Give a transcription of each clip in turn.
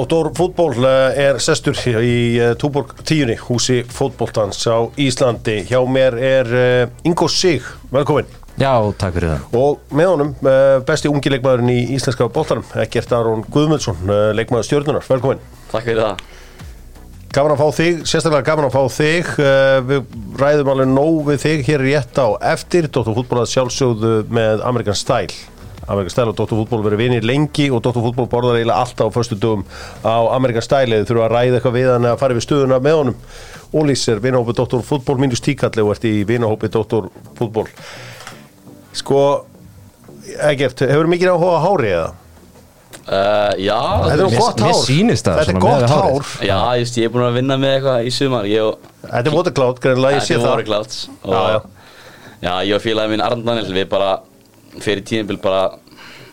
Dóttor fútból eh, er sestur í eh, Túborg tíunni, húsi fótbóltans á Íslandi. Hjá mér er eh, Ingo Sig, velkomin. Já, takk fyrir það. Og með honum eh, besti ungi leikmaðurinn í íslenska bóltanum, Ekkert Aron Guðmundsson, leikmaður stjórnunar, velkomin. Takk fyrir það. Gaman að fá þig, sérstaklega gaman að fá þig. Eh, Við ræðum alveg nóg við þig hér rétt á eftir. Dóttor fútból að sjálfsögðu með Amerikan Style. Amerikan Style og Dóttor fútból verið vinir lengi og Dóttor fútból borðar eiginlega alltaf á förstu dögum á Amerikan Style eða þurfa að ræða eitthvað við hann að fara við stöðuna með honum. Ólís er vinahópi Dóttor fútból mínus tíkalli og ert í vinahópi Dóttor fútból. Sko, Egert, hefur mikið áhuga á hári eða? Uh, já, Þetta er gott hár. Þetta er gott hár. já, just, ég er búin að vinna með eitthvað í sumar. Ég og Þetta er watercloud, greinlega ég sé það. Og, Já, já. já, ég og félagið minn Arnd Daniel, við bara fyrir tíðinbil bara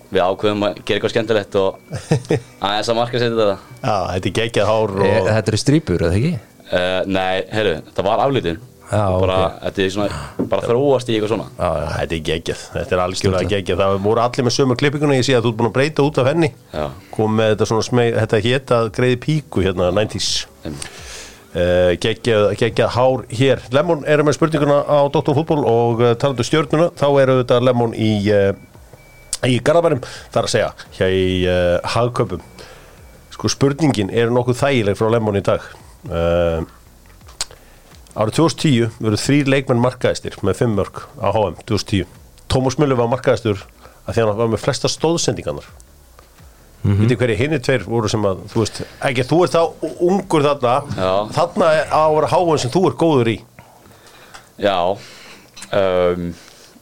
við ákveðum að gera eitthvað skemmtilegt og aðeins að marka setja þetta. Já, þetta er geggjað hár E, og... þetta eru strípur, eða ekki? Uh, nei, heyrðu, þetta var aflítið. Já, bara, ok. Þetta er svona, bara þróast í eitthvað svona. Já, já. Þetta er geggjað, þetta er algjörlega geggjað Það voru allir með sömu klippinguna, ég sé að þú ert búin að breyta út af henni Já. kom með þetta svona smeg, þetta hétt að greiði píku hérna 90s Einmitt. uh, geggjað, geggjað hár hér Lemon eru með spurninguna á Dr. Fútból og uh, talandu stjörnuna, þá eru þetta Lemon í, uh, í Garðabærum þar að segja, hjá í uh, hagköpum sko spurningin er nokkuð þægileg frá Lemon í dag uh, Árið 2010 verður þrýr leikmenn markaðistir með fimm mörg á HM 2010. Tómas Müller var markaðistur að því hann var með flesta stóðsendingarnar. Mm -hmm. Vitið hverju hinni tveir voru sem að, þú veist, ekki þú ert þá ungur þarna, Já. þarna á að vera HM sem þú ert góður í. Já, um,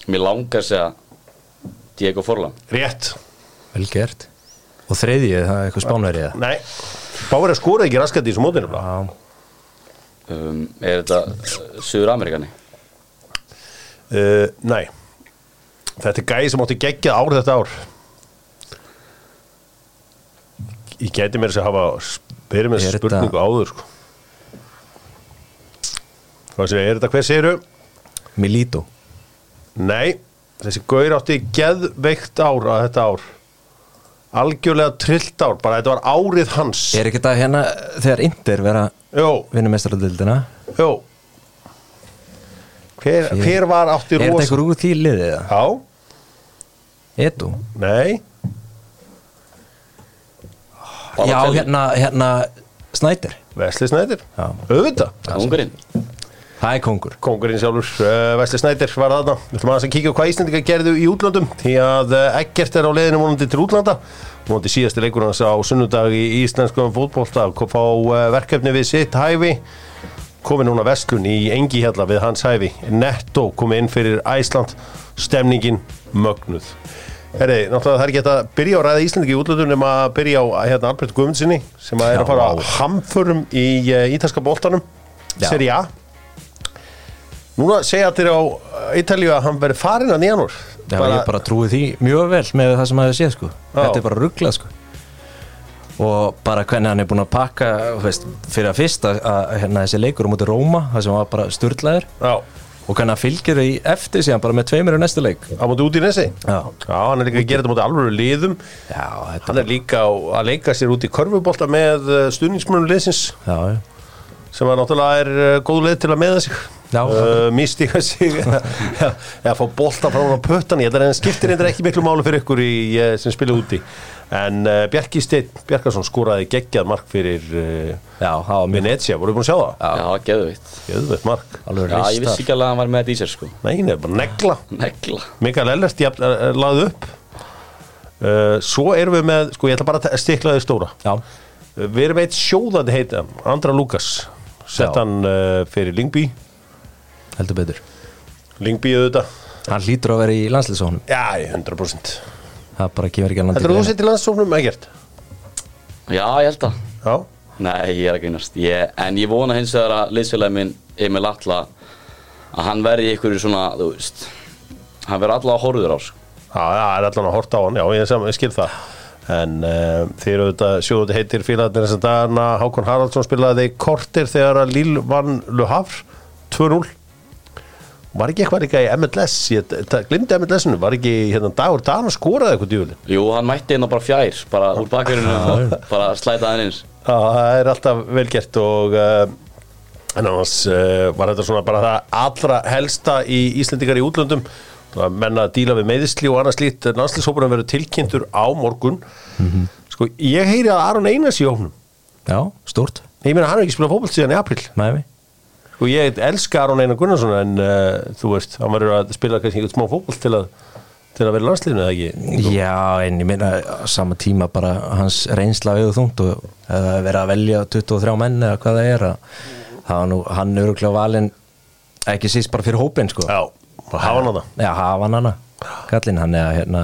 mér langar að segja Diego Forlan. Rétt. Vel gert. Og þriðið, það er eitthvað spánverið. Nei, Báður að skora ekki raskat í þessu mótinu. bara. Já, Um, er þetta uh, Suður Amerikani? Uh, nei. Þetta er gæði sem átti geggjað ár þetta ár. Ég geti mér þess að hafa spyrir með Er þessa þetta- spurningu áður, sko. Hvað segir, er þetta hver segiru? Milito. Nei, þessi gaur átti geðveikt ár að þetta ár algjörlega trillt ár bara þetta var árið hans Er ekki þetta hérna þegar Inter vera vinnumestaraldildina? jó hver, hver var átti Er þetta rosa eitthvað úr því liðið? Já, Edu? nei Já, hérna, hérna Snæder. Vesli Snædir, Já. auðvitað. Ungurinn? Það er kongur. Kongurinn sjálfur, uh, Vesli Snædir var þarna. Við ætlum aðeins að kíkja á hvað Íslandika gerðu í útlandum því að ekkert er á leiðinu vonandi til útlanda. Vonandi síðasti leikur hans á sunnudag í íslenskum fótbolta. Fá uh, verkefni við sitt hæfi. Komið núna vestlun í engi hérna við hans hæfi. Netto komið inn fyrir Æsland stemningin mögnuð Herri, náttúrulega það er ekki hægt að byrja á að ræða Íslandika í útlandum nema að byrja á hérna, Albert Guðmundsinni sem að er að fara Já. hamförum í uh, ítalska boltanum Já. Serie A Núna segja allir á Ítalíu að hann verið farin að nýjanúr Já, ég bara trúi því mjög vel með það sem maður séð sko. Já. Þetta er bara rugglað sko. Og bara hvernig hann er búinn að pakka veist, fyrir að fyrst að, að hérna, þessi leikur á móti Róma, það sem var bara sturlaður Já, og hann fylgir því eftir síðan bara með tveimur í næstu leik. Á móti út í nesi Já, Já, hann er líka að gera þetta á móti alvöru liðum. Já, Hann er líka á, að leika sér út í körfubolta með stuðningsmönum liðsins. Já, sem að náttúrulega er uh, góð leið til að meða sig. Uh, Místíka sig. Eða fá bolta frá hún á pötan Ég held að hann skiptir eitthvað ekki miklu málu fyrir ykkur í, sem spila úti. En uh, Bjarki Steinn Bjarkarsson skoraði geggjað mark fyrir uh, það Venetia, voru búin að sjá það? Já, geðveitt. Geðveitt mark. Alveg Já, ég vissi ekki alveg að hann var með þetta í sér, sko. Nei, nefnir bara negla. Negla. Mikael Ellert jafn, er, er lagði upp. Uh, Svo erum við með Sko ég ætla bara að stiklaði stóra. Já, uh, Við erum eitt sjóðandi heita Andra Lukas. Sett hann uh, fyrir Lingby heldur betur. Lingby auðvitað. Hann hlýtur að vera í landslýsónum Já, ég, 100% Það bara kemur ekki alveg Þetta er þú sitt í landsóknum ekkert Já, ég held að. Já, Nei, ég er ekki einast. Ég, en ég vona hins vegar að liðsfélagi minn, Emil Atla, að hann verði ykkur svona, þú veist, hann verði allavega horfður á, sko. já, já, er allan að horta á hann. Já, ég, ég skil það. En uh, þeir eru auðvitað sjóðu heitir félagarnir þess að dana Hákon Haraldsson spilaði kortir þegar að Lille vann Le Havre 2-0 var ekki eitthvað líka í MLS ég glimti MLS-inu, var ekki hérna Dagur Dan skoraði eitthvað djúli Jú, hann mætti hérna bara fjær bara úr bakverðinu bara slæta hann eins Já, það er alltaf vel gert og uh, en annars uh, var þetta svona bara það allra helsta í Íslendingar í útlöndum. Menna að díla við meðisli og annars lít landslýshópurinn verður tilkynntur á morgun. Sko, ég heyri að Aron Einars í hófnum Já, stórt, ég meina hann er ekki spilað fótbolt síðan í april með mig sko, ég elska Aron Einar Gunnarsson en uh, þú veist, hann verður að spila kannski eitthvað smá fótbolt til að til að vera landslýðinu eða ekki? Já, en ég meina á sama tíma bara hans reynsla við þungt og eða vera að velja 23 menn eða hvað það er að það nú, hann er öruglega valinn ekki síst bara fyrir hópin sko. Já, hafa hann á það Já, hafa hann hana, kallinn hann er hérna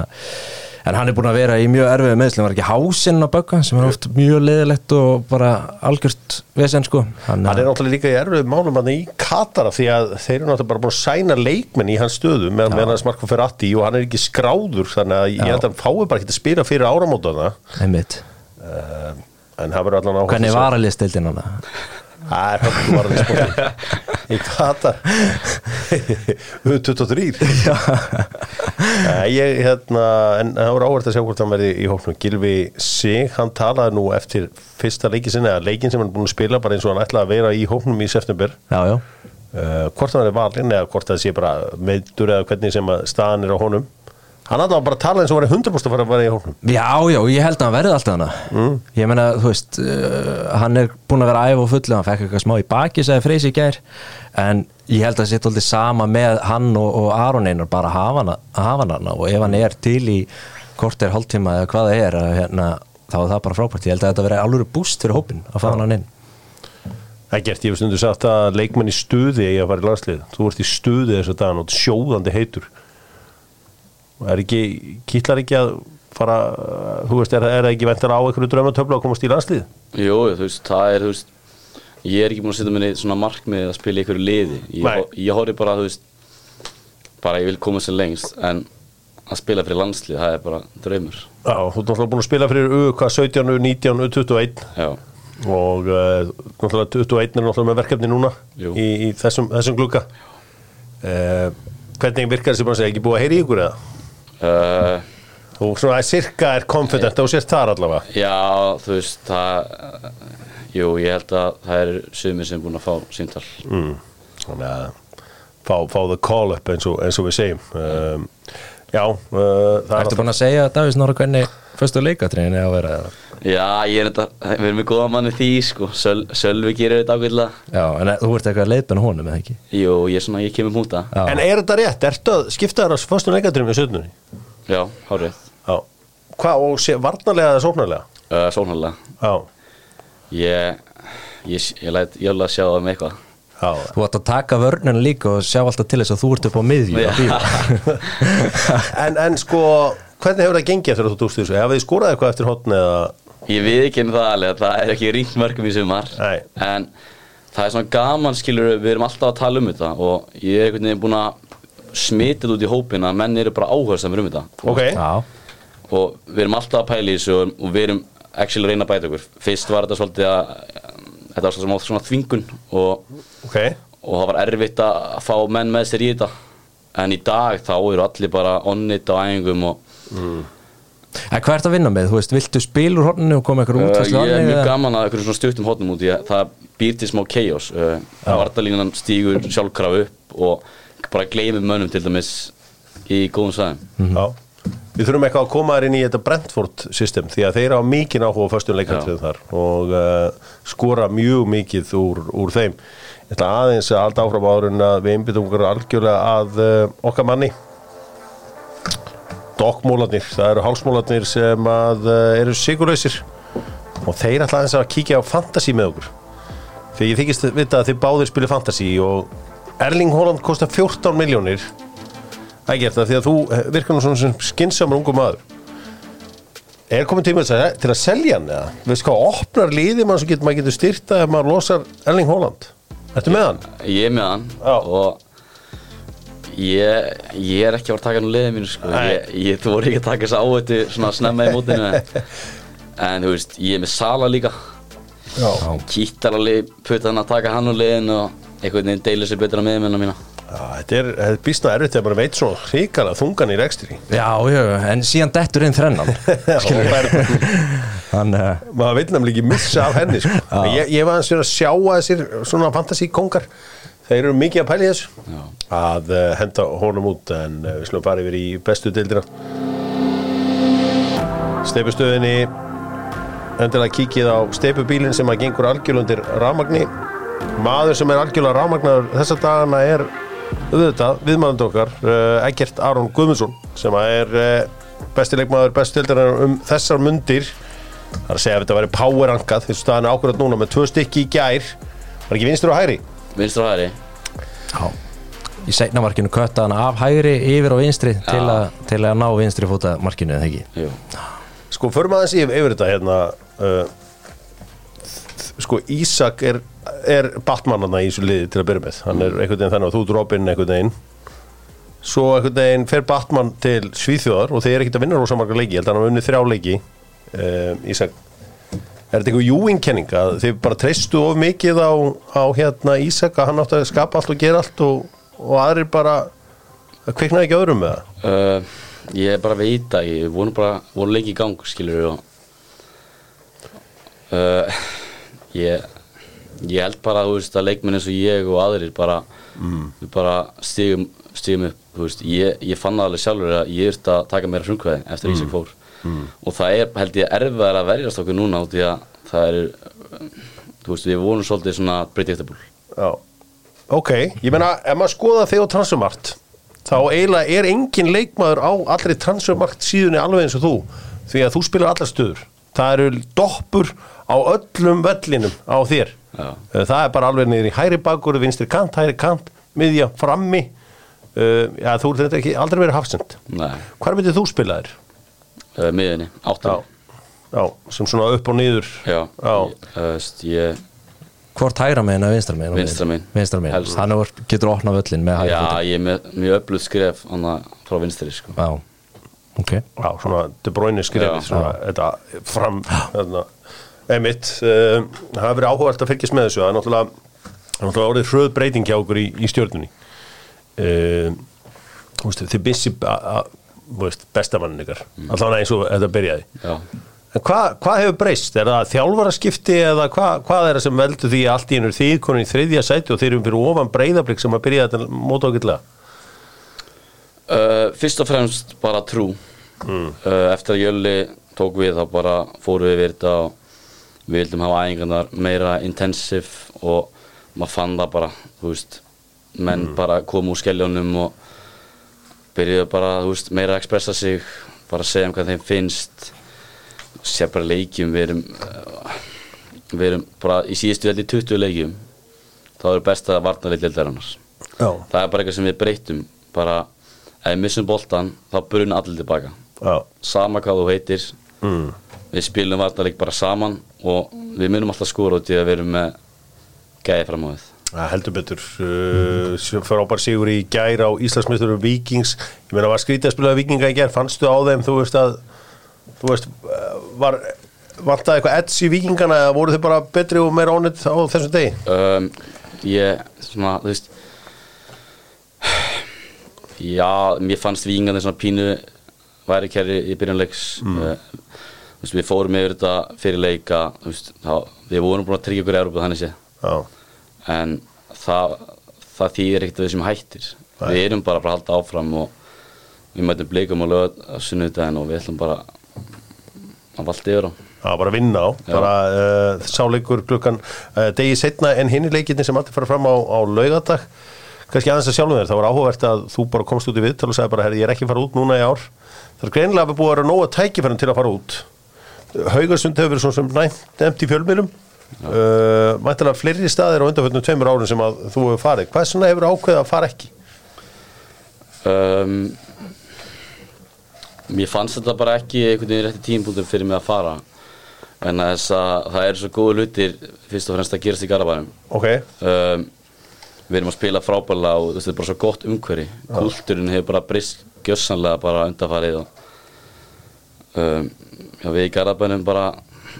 en hann er búin að vera í mjög erfið meðslum, var ekki hásinn á bögga sem er oft mjög leðilegt og bara algjört vesen sko. Hann, Hann er náttúrulega líka í erfið málum hann í Katara því að þeir eru náttúrulega bara búin að sæna leikmenn í hans stöðu með, með hans Marko Ferratti og hann er ekki skráður þannig að ég held að hann fái bara ekki að spila fyrir áramótana. Einmitt, uh, en það verður allan áhuga hvernig var að liðstildin hann Það er í Katar. U23 Nei, ég hérna en það voru áhverð að sjá hvort hann verði í hóknum Gilvi Sig, hann talaði nú eftir fyrsta leikin sinni, eða leikin sem hann búin að spila bara eins og hann ætlaði að vera í hóknum í september. Já, já, uh, hvort hann verði valinn eða hvort það sé bara meðdur eða hvernig sem að staðan er á honum hann ætlaði bara tala eins og verði 100% að fara að vera í hóknum Já, já, ég held að hann verði alltaf hana. Mm. Ég meina, þú veist uh, hann er búin að vera æfa og fullu hann fekk eitthvað smá í baki, sagði Freysi í gær. En ég held að það sé tóldi sama með hann og, og Aron Einar bara hafa hana, að hafa hana og ef hann er til í kort er hálftíma eða hvað það er hérna, þá er það bara frábært. Ég held að þetta verði alveg búst fyrir hópin að fá hann inn. Það er gert, ég hef stundu sagt að leikmenn í stuði eigi að fara í landslið. Þú ert í stuði þess að dagan og sjóðandi heitur er ekki, kýtlar ekki að fara, uh, þú veist, er, er það ekki ventar á einhverju draumatöflu að komast í landslið Jú, þú veist, það er, þú veist Ég er ekki búin að setja minni svona markmið að spila í einhverju liði. Ég, ég horfi bara, þú veist bara ég vil koma sér lengst en að spila fyrir landslið, það er bara draumur. Já, þú ert náttúrulega búin að spila fyrir UK 17, 19, 21 Já, og uh, náttúrulega 21 er náttúrulega með verkefni núna Jú. í, í þessum, þessum glugga. Uh, Hvernig virkar þessi bara að segja, ekki búið að heyri ykkur eða? Uh, Þú svona að sirka er confident og sérst þar allavega já þú veist það, jú, ég held að það er sumir sem er búin að fá síntal mm. þannig að fá, fá the call up eins og, eins og við segjum um, já uh, það er Ertu búin að segja að Davís Norra hvernig fyrstu leikatriðin er að vera eða? Já, ég er þetta, við erum með góða manni því, sko Söl, Sölvi gerir þetta ákveðlega Já, en þú ert eitthvað að leiðbena honum eða ekki? Jú, ég er svona, ég kemur múta Já. En er þetta rétt? Ertu að skipta þér á fyrstu leikadrým í söðnunni? Já, hárið Já. Hvað, og sé, varnarlega eða sóknarlega? uh, Sónarlega Já. Ég, ég, ég læt Jölla sjá það með eitthvað Já. Þú ætti að taka vörnuna líka og sjá alltaf til þess að þú ert upp á miðju að bíða. En, en sko, hvernig hefur það gengið eftir að þú dúst þessu? Hafið þið skorað eitthvað eftir hotn eða? Ég við ekki það alveg, það er ekki ringt mörgum í sumar Nei. En það er svona gaman, skilur við erum alltaf að tala um þetta Og ég er einhvern veginn búin að smitið út í hópin að menn eru bara áhersamur um þetta Ok. Já, og við erum alltaf að pæla í þessu og, og við erum actually að reyna að bæta okkur fyrst var þetta svolítið að þetta var svona, svona þvingun og, Ok. og það var erfitt að fá menn með sér í þetta en í dag þá eru allir bara onnit á æfingum og En hvað ert að vinna með? Þú veist, viltu spil úr horninu og koma eitthvað uh, út slá ég er mjög eða? gaman að einhverjum svona stuttum hóttum út í að það býr til smá chaos uh, vartalínan stígur sjálfkraf upp og bara gleymir mönnum til dæmis í góðum sæðum Já. Við þurfum eitthvað að koma þér inn í þetta Brentford system því að þeir hafa mikið áhuga á föstum leikandriðum þar og uh, skora mjög mikið úr, úr þeim. Ég ætla aðeins að allt áfram áður en að við einbyttum okkur algjörlega að uh, okkar manni. Dokkmólarnir, það eru hálsmólarnir sem að uh, eru sigurlausir og þeir ætla aðeins að kíkja á fantasy með okkur. Þegar ég þykist vita að þið báðir spilir fantasy og Erling Haaland kostar 14 miljónir Það er gert það því að þú eh, virkar nú svona sem skinsamur ungu maður Er komin tíma til að, til að selja hann eða? Veist hvað, opnar liði mann svo getur maður getur styrta ef maður losar Erling Haaland Ertu með hann? Ég er með hann Já. og ég, ég er ekki að fara að taka hann úr liðið mínu sko. Ég, ég þú voru ekki að taka þess áhættu svona snemma í mótinu. En þú veist, ég er með Sala líka. Já. Kýttar alveg putta hann að taka hann úr liðin og einhvern veginn deilir sér betur á miðmennina mína þetta er, er býstna erfitt þegar maður veit svo hrikalega þungan í rekstri. Já, já, en síðan dettur inn þrennan og Hann, uh, maður veit nefnilega ekki missa af henni sko. ég, ég var aðeins fyrir að sjá að þessir svona fantasíkongar þeir eru mikið að pæla í þessu. Já. að uh, henda honum út en uh, við slum bara yfir í bestu deildina. Steipustöðinni endilega kíkið á steipubílinn sem að gengur algjörlundir rafmagni. Maður sem er algjörlega rafmagnar þessa dagana er auðvitað viðmæðandi okkar uh, Egert Aron Guðmundsson sem að er uh, besti leikmaður bestu deildarinnar um þessar mundir. Það er að segja að þetta væri power rankað þessu staðan er ákvörðat núna með tvö stykki í gær. Var ekki vinstur og hægri? Vinstra og hæri já Í seinna markinu kötta hann af hægri yfir á vinstri til, að, til að ná vinstri fóta markinu, eða ekki? Jú. Sko, förum aðeins yfir, yfir þetta hérna uh, Sko, Ísak er, er Batmanana í þessu liði til að byrja með. Hann er einhvern veginn þannig að þú Robin einhvern veginn. Svo einhvern veginn fer Batman til Svíþjóðar og þeir er ekkert að vinna rosa marga leiki. Ég held að hann hafa unnið þrjá leiki uh, Ísak. Er þetta einhver júinkenning að þið bara treystu of mikið á, á hérna Ísak að hann átti að skapa allt og gera allt og, og aðrir bara að kviknaði ekki öðrum með það? Uh, ég bara veit að ég voru bara voru lengi í gang skilur og uh, ég ég held bara þú veist að leikmenn eins og ég og aðrir bara við bara stigum, stigum upp þú veist, ég, ég fann það alveg sjálfur að ég ert að taka meira frumkvæði eftir Ísak fór. Og það er held ég erfiðar að verjast okkur núna út í að það er þú veist við vorum svolítið svona predictable Já, ok, ég meina ef maður skoða þig á transfermart þá eiginlega er engin leikmaður á allri transfermart síðunni alveg eins og þú því að þú spilar allar stöður. Það eru doppur á öllum vellinum á þér Já. Eh, það er bara alveg niður í hæri bakur vinstri kant, hæri kant, miðja, frammi. Uh, já, þú ert þetta ekki aldrei verið hafsend. Nei, hvar myndir þú spila þér? uh, miðinni, áttunni. Já, sem svona upp og niður. Já, Já. Ég, ég Hvort hægra meginn eða vinstra meginn? Vinstra megin. Vinstra meginn, að getur opnað völlin með hægri Já, ég er með mjög öflugt skref frá vinstri sko. Já, ok. Já, svona De Bruyne skrifið Já. svona, þetta fram þarna, einmitt uh, það hefur verið áhugavert að fylgjast með þessu. Það er náttúrulega, náttúrulega orðið hröð breyting hjá okkur í, í stjórnunni uh, þú veist, þið bissi bestamannin ykkar. Allavega eins og þetta byrjaði. Já, en hvað hva hefur breyst? Er það þjálfaraskipti eða hvað hva er það sem veldur því að allt í ennur þið konin í þriðja sæti og þeir eru fyrir ofan breyðablík sem að byrja þetta móta ágætlega? Uh, Fyrst og fremst bara trú. Uh, Eftir að Jölli tók við þá bara fórum við við þetta og við vildum hafa æfingarnar meira intensive og maður fann það bara, þú veist menn bara komu úr skelljónum og byrjuðu bara, þú veist, meira að expressa sig bara að segja um hvað þeim finnst sér bara leikjum við erum uh, við erum bara í síðustu veldi 20 leikjum þá er besta varnarleik deildarinnar. Já, það er bara eitthvað sem við breytum bara ef við missum boltan þá bruna allir tilbaka. Já, sama hvað þú heitir mm. við spilum varnarleik bara saman og við munum alltaf skora út í að við erum með gæði fram á Það heldur betur. Uh, frábær sigur í gær á Íslandsmyndur Víkings, ég meina var skrítið að spila Víkinga í gær, fannstu á þeim, þú veist að þú veist, uh, var vantaði eitthvað edds í Víkingana eða voru þið bara betri og meira ónett á þessum degi? um, ég svona, þú veist já, mér fannst vingandi svona pínu væri kæri í byrjanleiks mm. Veist, við fórum yfir þetta fyrir leika veist, þá, við vorum búin að tryggja okkur Európa þannig sé. Já, en það, það þýðir ekkert að við sem hættir. Við erum bara að að halda áfram og við mætum blikum á lög á sunnudaginn og við ætlum bara að valda yfir á. Var bara að vinna á. Bara uh, sáleikur klukkan uh, degi setna en hinni leikinni sem alltaf fara fram á, á laugadag kannski aðeins að sjálfum þér, það var áhugavert að þú bara komst út í viðtal og sagði bara, herri, ég er ekki að fara út núna í ár. Það er greinilega að búið að vera nóga tækifærum til að fara út Haugarsund hefur verið svona sem næmt nefnt í fjölmýlum uh, mæntilega fleiri staðir á undanfjöldnum tveimur árum sem að þú hefur farið. Hvað svona hefur ákveðið að fara ekki? um, Mér fannst þetta bara ekki einhvern veginn rétti tímpúntur fyrir mig að fara. En þess að það eru svo góðu hlutir fyrst og fremst að gerast í Garabænum Ok, um, Við erum að spila frábæla og þetta er bara svo gott umhverfi. Kultúrin hefur bara brist gjössanlega bara undanfarið og um, já, við í Garabænum bara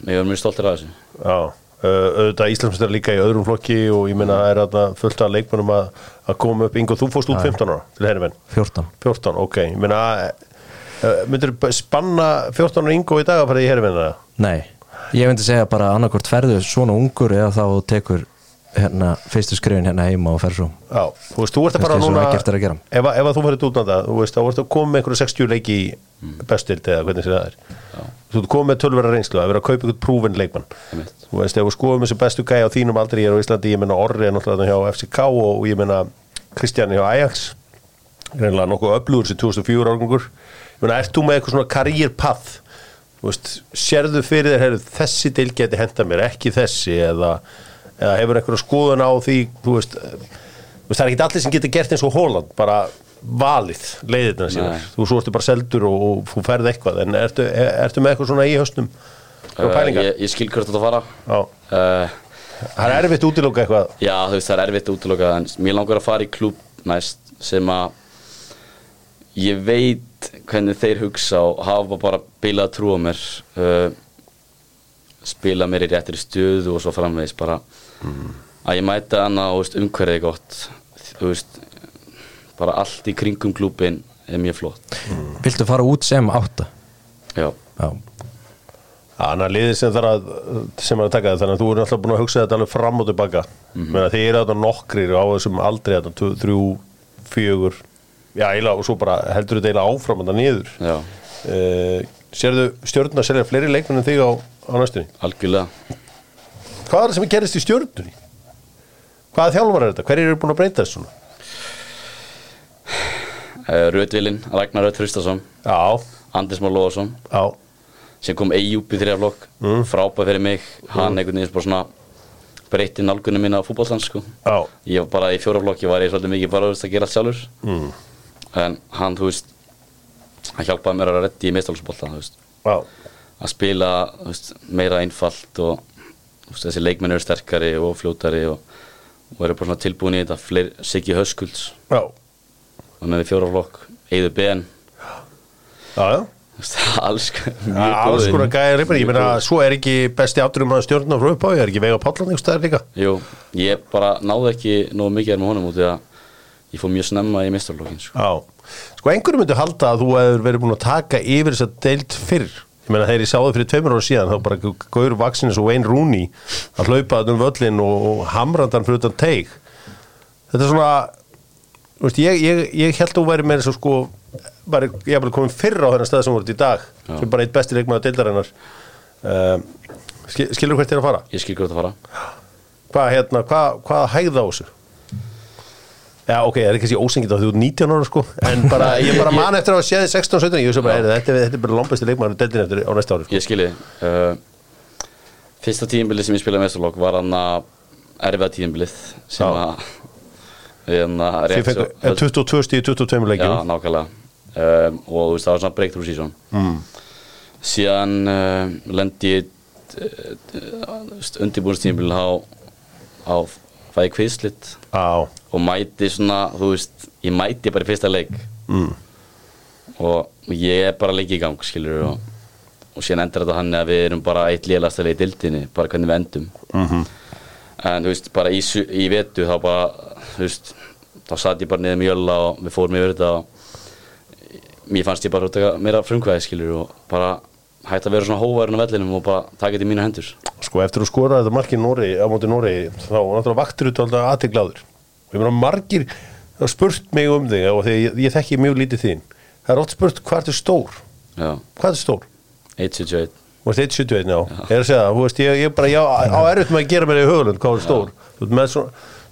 við erum mjög stoltir af þessu. Já auðvitað Íslandsmyndar líka í öðrum flokki og ég meina það er þarna fullt af leikmennum að, að koma upp. Ingo, þú fórst út 15 ára til herrimenn 14 14, ok, ég meina uh, myndir spanna 14 ára Ingo í dag að fara í herrimenn Nei, ég myndi segja bara annarkort ferðu svona ungur eða þá tekur hérna fyrstu skrifin hérna heima og fer svo. Já, þú veist, þú ert að fara núna að ef, að- ef að þú fyrir út á það, þú veist, þá ertu að koma með einhverju 60 leiki í bestild eða hvernig það er. Þú ert komið með tölvera reynslu að vera að kaupa ykkur prúfin leikmann. Þú veist, ef við skoðum þessu bestu gæja á þínum aldrei ég er á Íslandi, ég menna Orri er náttúrulega hjá FCK og, og ég menna Kristján hjá Ajax. Reynilega nokkuð öflugur sem 2004 árgangur ég menna, ert þú með eitthvað svona career path þú veist, sérðu fyrir þér þessi deil geti henda mér, ekki þessi eða, eða hefur eitthvað skoðun á því þú veist, eh, það er ekki allir sem getur gert eins og Holland bara valið leiðirna sínar. Nei. þú svo ertu bara seldur og, og þú ferð eitthvað en ertu, ertu með eitthvað svona í höstum uh, uh, ég, ég skil hvert þetta fara. Já, uh, það er erfitt útiloka eitthvað. Já, þú veist, það er erfitt að útiloka en mér langar að fara í klúb næst sem að ég veit hvernig þeir hugsa og hafa bara bilað trú á mér uh, spila mér í réttir stöðu og svo framvegis bara að ég mæta hana og umhverfið er gott þú veist bara allt í kringum klúbin er mjög flott Viltu fara út sem átta? Mm. Já, Já, Þannig að liðið sem þarf að sem er að taka það, þannig að þú er alltaf búin að hugsa þetta alveg fram og tilbaka mm -hmm. þeir eru þetta nokkrir á þessum aldrei þrjú, fjögur já, eiginlega, og svo bara heldur þetta eiginlega áfram þetta niður já, uh, Sérðu stjórnuna að selja fleiri leikmenn en þig á, á næstunni? algjörlega Hvað er það sem gerist í stjórnunni? Hvaða þjálfar er þetta? Hverjir eru búin að breyta þessu svona? uh, Röðvilin, Ragnar Röð Þristason Já, Andris Már Lóðarsson sem kom Eyjúb í þrjaflokk mm. frábæð fyrir mig, hann einhvern veginn bara svona breytti nálgunum mín á fútbollans sko. ég var bara í fjóraflokki var ég svolítið mikið bara að gera allt sjálfur mm. en hann, þú veist hann hjálpaði mér að reddi í já, að spila veist, meira einfalt og þessi leikmenn eru sterkari og fljótari og, og eru bara tilbúin í þetta. Siggi Höskulds. Með fjóraflokk, Eiður Ben. Já, já. þú veist, alls konar reypar, ég meina svo er ekki besti átturum að stjórna frá upp á, ég er ekki vega pállan einhvers staðar líka? Jú, ég bara náði ekki nógu mikið með honum út í að ég fór mjög snemma í meistarlokkin sko. Sko einhverju myndi halda að þú hefur verið búin að taka yfir þess að deilt fyrr meina þegar ég sá þau fyrir tveimur ára síðan þá bara gaur vaksinu svo Wayne Rooney að hlaupa þetta um völlin og, og hamrandan fyrir utan teig þetta er svona veist, ég, ég, ég held að þú væri með þess að sko bara, ég hef bara komin fyrr á þennan stað sem voruð í dag Já. sem bara eitt besti leikmaður deildarinnar um, skil, skilur hvert er að fara? Ég skil hvað það fara hvað hérna, hvað, hvað hægða á þessu? Já, ok, það er ekki að sé ósengið á því ert 19 ára sko en bara, ég bara man eftir að hafa séð þig 16-17 ég veist bara, er, þetta, þetta er bara lombæsti leikmaður deildin eftir á næsta ári sko. Ég skilji uh, Fyrsta tíðinbilið sem ég spilaði meistarlokk var hann að erfiða tíðinbilið sem Já. að hann að fengu svo- er 22 stíð 22 Já, leikjum nákvæmlega um, og þú veist, það var svona breakthrough season mm. síðan uh, lendi ég uh, undirbúinstíðinbilið á, á fæði kviðslitt Já, og mæti svona, þú veist ég mæti bara í fyrsta leik mm. og ég er bara leik í gang skilur og, og síðan endur þetta hann að við erum bara eitt lélasta leik í dildinni, bara hvernig við endum Mhm. en þú veist, bara í, í vetu þá bara, þú veist þá satt ég bara niður með jölla og við fórum yfir þetta og mér fannst ég bara að taka meira frumkvæði skilur og bara hægt að vera svona hóvarinn á vellinum og bara taka þetta í mínu hendur. Sko eftir að skora þetta marki Nóri á móti Nóri þá náttúrulega vaktur út alltaf aðtegláður og ég meina margir það spurt mig um þig og þegar ég, ég þekki mjög lítið þín. Það er ótt spurt hvað er stór? Já, hvað er stór? 171 Þú veist 171 já, ég er að segja það, þú veist, ég, ég bara, já, á erfitt með að gera mér í hugulund hvað er stór, svona,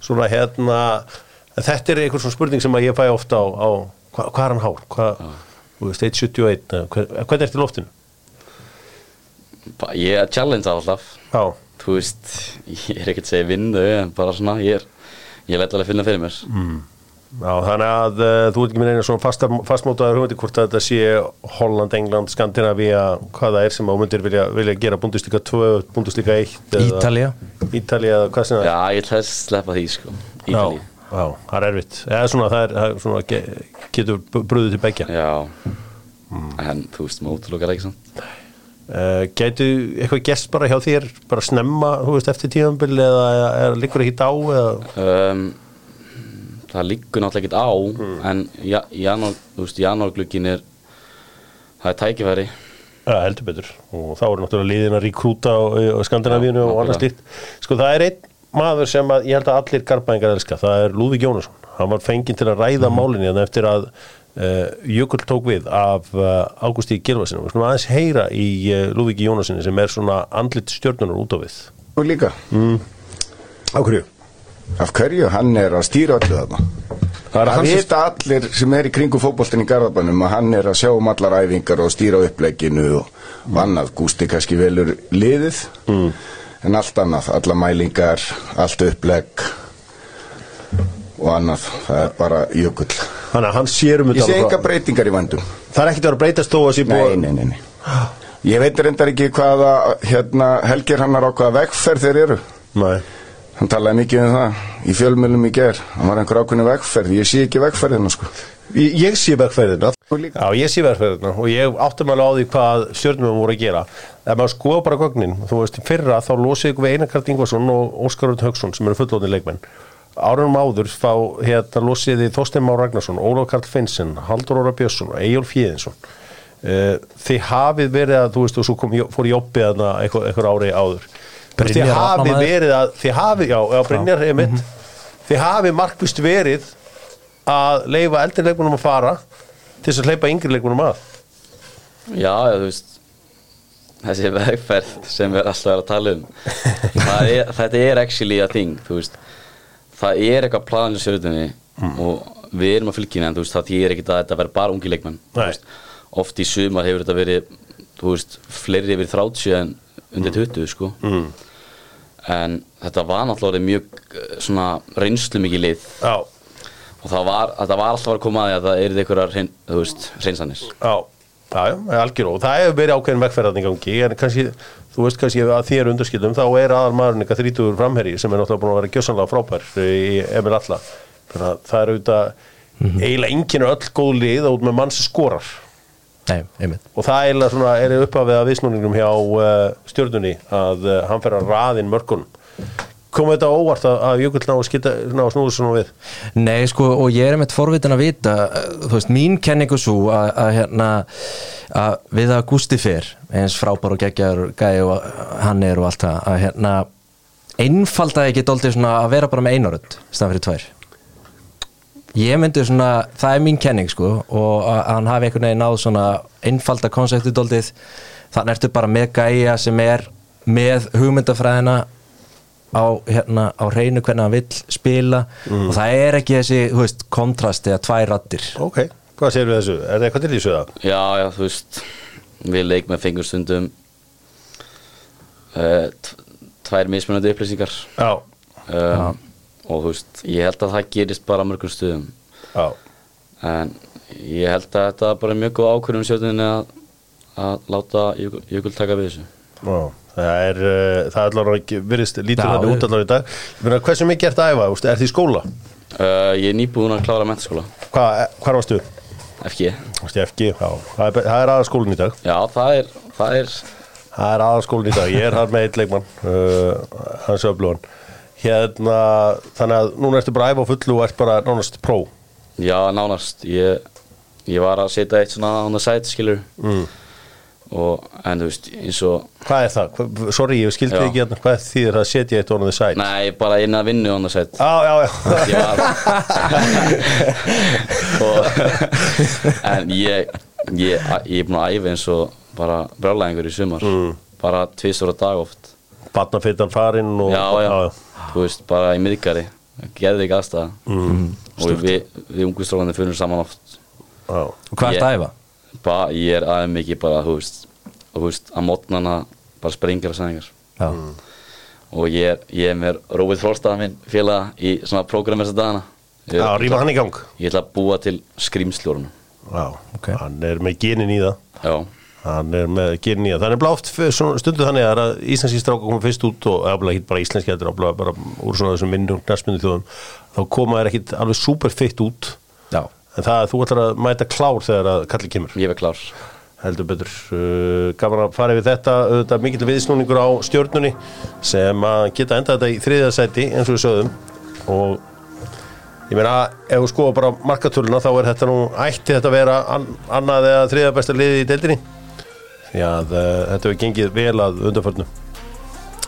svona hérna, þetta er einhver svona spurning sem ég fæ ofta á, á hva, hvað er hann hár, hvað, þú veist, 171, eða hver- hvernig ertu í loftinu? Ba- ég er challenge alltaf. Já, þú veist, ég er ekkert að segja vinnu en bara svona, ég er ég læt alveg að finna fyrir mér. Já, þannig að uh, þú ert ekki með eina svona fasta, fastmótaður hugmyndi hvort að þetta sé Holland, England, Skandinavía, hvað það er sem á myndir vilja, vilja gera Bundesliga 2, Bundesliga 1 eða- Ítalía. Ítalía, eða hvað sem það er? já, ég ætla að sleppa því sko. Ítalíu. já, það er erfitt. Eða svona það er, það er svona, ge- getur brúðið til begja já. En þú veist, maður útlokar ekki samt uh, gætu eitthvað gerst bara hjá þér bara snemma, þú veist, eftir tíðanbili eða er líkur ekki á eða? Um, það liggur náttúrulega ekkert á en ja, janúar, þú veist, janúarglukkin er það er tækifæri. Ja, heldur betur. Og þá er náttúrulega liðin að ríkrúta á, Skandinavínu og annað slíkt. Sko það er einn maður sem að ég held að allir garbaðingar elska, það er Lúðvík Jónasson. Hann var fenginn til að ræða mm. málinni hérna eftir að uh, Jökull tók við af uh, Ágústi Gilvarsinu við skulum aðeins heyra í uh, Lúðvíki Jónassoni sem er svona andlit stjórnunar út á við. Og líka, Á hverju? af hverju? Hann er að stýra öllu þarna. Það er hans vita allir sem er í kringu fótboltin í Garðabænum að hann er að sjá um allar æfingar og stýra upplegginu og, og annað. Gústi kannski velur liðið mm. en allt annað, alla mælingar, allt upplegg og annað. Það er bara jökull. Þannig að hann sér um Ég sé enga alveg. breytingar í vandum. Það er ekkert að vera breytast þó að sé Nei, búið nei, nei, nei. Ég veit reyndar ekki hvaða hérna, helgir hannar á hvaða vegferð þeir eru. Nei. Hann talaði mikið um það í fjölmjölum í ger. Hann var einhver ákveðni vegferð. Ég sé ekki vegferðina, sko. Ég, ég sé líka- Já, ég sé verkfæðina og ég áttum alveg á því hvað stjórnum voru að gera ef maður skoða bara gögnin þú veist, í fyrra þá losið ykkur við Einar Karl Ingvarsson og Óskar Rund Hauksson sem eru fullóðni leikmenn árunum áður fá hérna losið þið Þorstein Már Ragnarsson, Ólaf Karl Finnsen Haldur Óra Björnsson og Egil Fíðinsson uh, þið hafið verið að þú veist, og svo kom, fór Jóppi þarna eitthvað, eitthvað ári áður. Veist, þið Brynjar hafið verið að þið hafið, já, já Brynjar er mitt þið hafið markvist verið að leifa eldri leikmunum að fara til þess að hleypa yngri leikmunum að. Já, já, þú veist þessi vegferð sem við alltaf erum að tala um það er, þetta er actually a thing þú veist, það er eitthvað plan í sjöðunni og við erum að fylgjina en þú veist, það þýr ekkert að þetta verður bara ungi leikmenn veist, oft í sumar hefur þetta verið þú veist, fleiri yfir 30 en undir 20 sko. Mm. en þetta var náttúrulega mjög eh, svona reynslu mikið lið. Já, og það var, var alltaf að koma að því að það er einhverjar hrein, þú veist, hreinsanir. Já, já, já algjör og það hefur verið ákveðin vegferðan í gangi en kannski, þú veist kannski að er undarskildum þá er aðal maðurinn eitthvað þrítugur framherri sem er náttúrulega búin að vera gjössanlega frábær í Emil Alla það er auðvitað eiginlega enginn öll góð lið út með mann sem skorar. Nei, og það eiginlega svona er uppafið að viðsnúningum hjá uh, stjórnunni að uh, hann fer að raðin mörkunum kom þetta óvart að, að Jökull ná að, skita, ná að snúða svona við? Nei, sko, og ég er einmitt forvitin að vita eh, þú veist, mín kenningu svo að, að hérna að við að Gústi fyrr eins frábær og geggjar gæði og hann er og allt það að hérna einfaldaði ekki dóltið svona að vera bara með einarönd staðan fyrir tvær. Ég myndi svona, það er mín kenning sko og að hann hafi einhvern veginn náð svona einfalda konseptið dóltið þannig ertu bara með gæja sem er með hugmyndafræðina á, hérna, á reynu hvernig hann vill spila. Og það er ekki þessi, veist, kontrast eða tvær rattir ok, hvað segir við þessu? er það eitthvað til í það? Já, já, þú veist við leik með fengur stundum uh, tvær mismunandi upplýsingar. Já, um, og þú veist, ég held að það gerist bara mörgum stuðum já, en ég held að þetta er bara mjög góð ákvörðum sjötuninni að, að láta jökul taka við þessu já. það er uh, það er allavega ekki virðist lítið við- út allavega í dag. Ég meina, hversu mikið ert að æfa, Úst, er í skóla? uh, Ég er nýbúin að klára mentaskóla. Hva, hvar varstu? FG FG, já, það er, það er aðaskólin í dag. Já, það er, það er Það er aðaskólin í dag, ég er hann með eitt leikmann uh, hans öflugan. Hérna, þannig að núna ertu bara að æfa fullu og ert bara nánast pró. Já, nánast. Ég, ég var að setja eitt svona on the side, skilur mm. Og, En þú veist, eins og Hvað er það? Hva, sorry, ég skildi Já. ekki hérna, hvað þýðir það að setja eitt on the side? Nei, bara inn að vinnu on the side Já, já, já og, En ég Ég, ég er búin að æfa eins og bara brjálæðingur í sumar mm. bara tvisur á dag oft Barnafittan farinn og já, já, þú veist, bara í miðgari gerði ekki aðstæða mm. og við, við ungustróðanir fyrir saman oft hvað er það æfa? Bara, ég er aðeins mikið bara, þú veist, þú veist að mótnana bara springar og sæðingar Já, og ég er, ég er með Róið Þorstaða minn félaga í svona prógram þessa dagana. Ég, Já, rýma hann í gang. Ég ætla að búa til skrýmslórunum Já, Ok. hann er með genin í það. Já, hann er með genin í það. Þannig er blátt stundu þannig að íslenski stráka koma fyrst út og eða ekki bara íslenski heldur ábúinlega bara úr svona þessum minnum knæsmyndu þjóðum. Þá koma þær ekkit alveg super fitt út en það að þú ætlar að mæta klár þegar að kalli kemur? Ég verð klár. Heldur betur. Uh, gaman að fara yfir þetta. Auðvitað mikill viðsnúningur á stjórnunni sem að geta enda þetta í þriðja sæti eins og við sögðum. Og ég meina ef við skoðum bara markatöluna þá er þetta nú ætti þetta að vera an, annað eða þriðja besta liði í deildinni? Því að uh, þetta hefur gengið vel að undanförnu.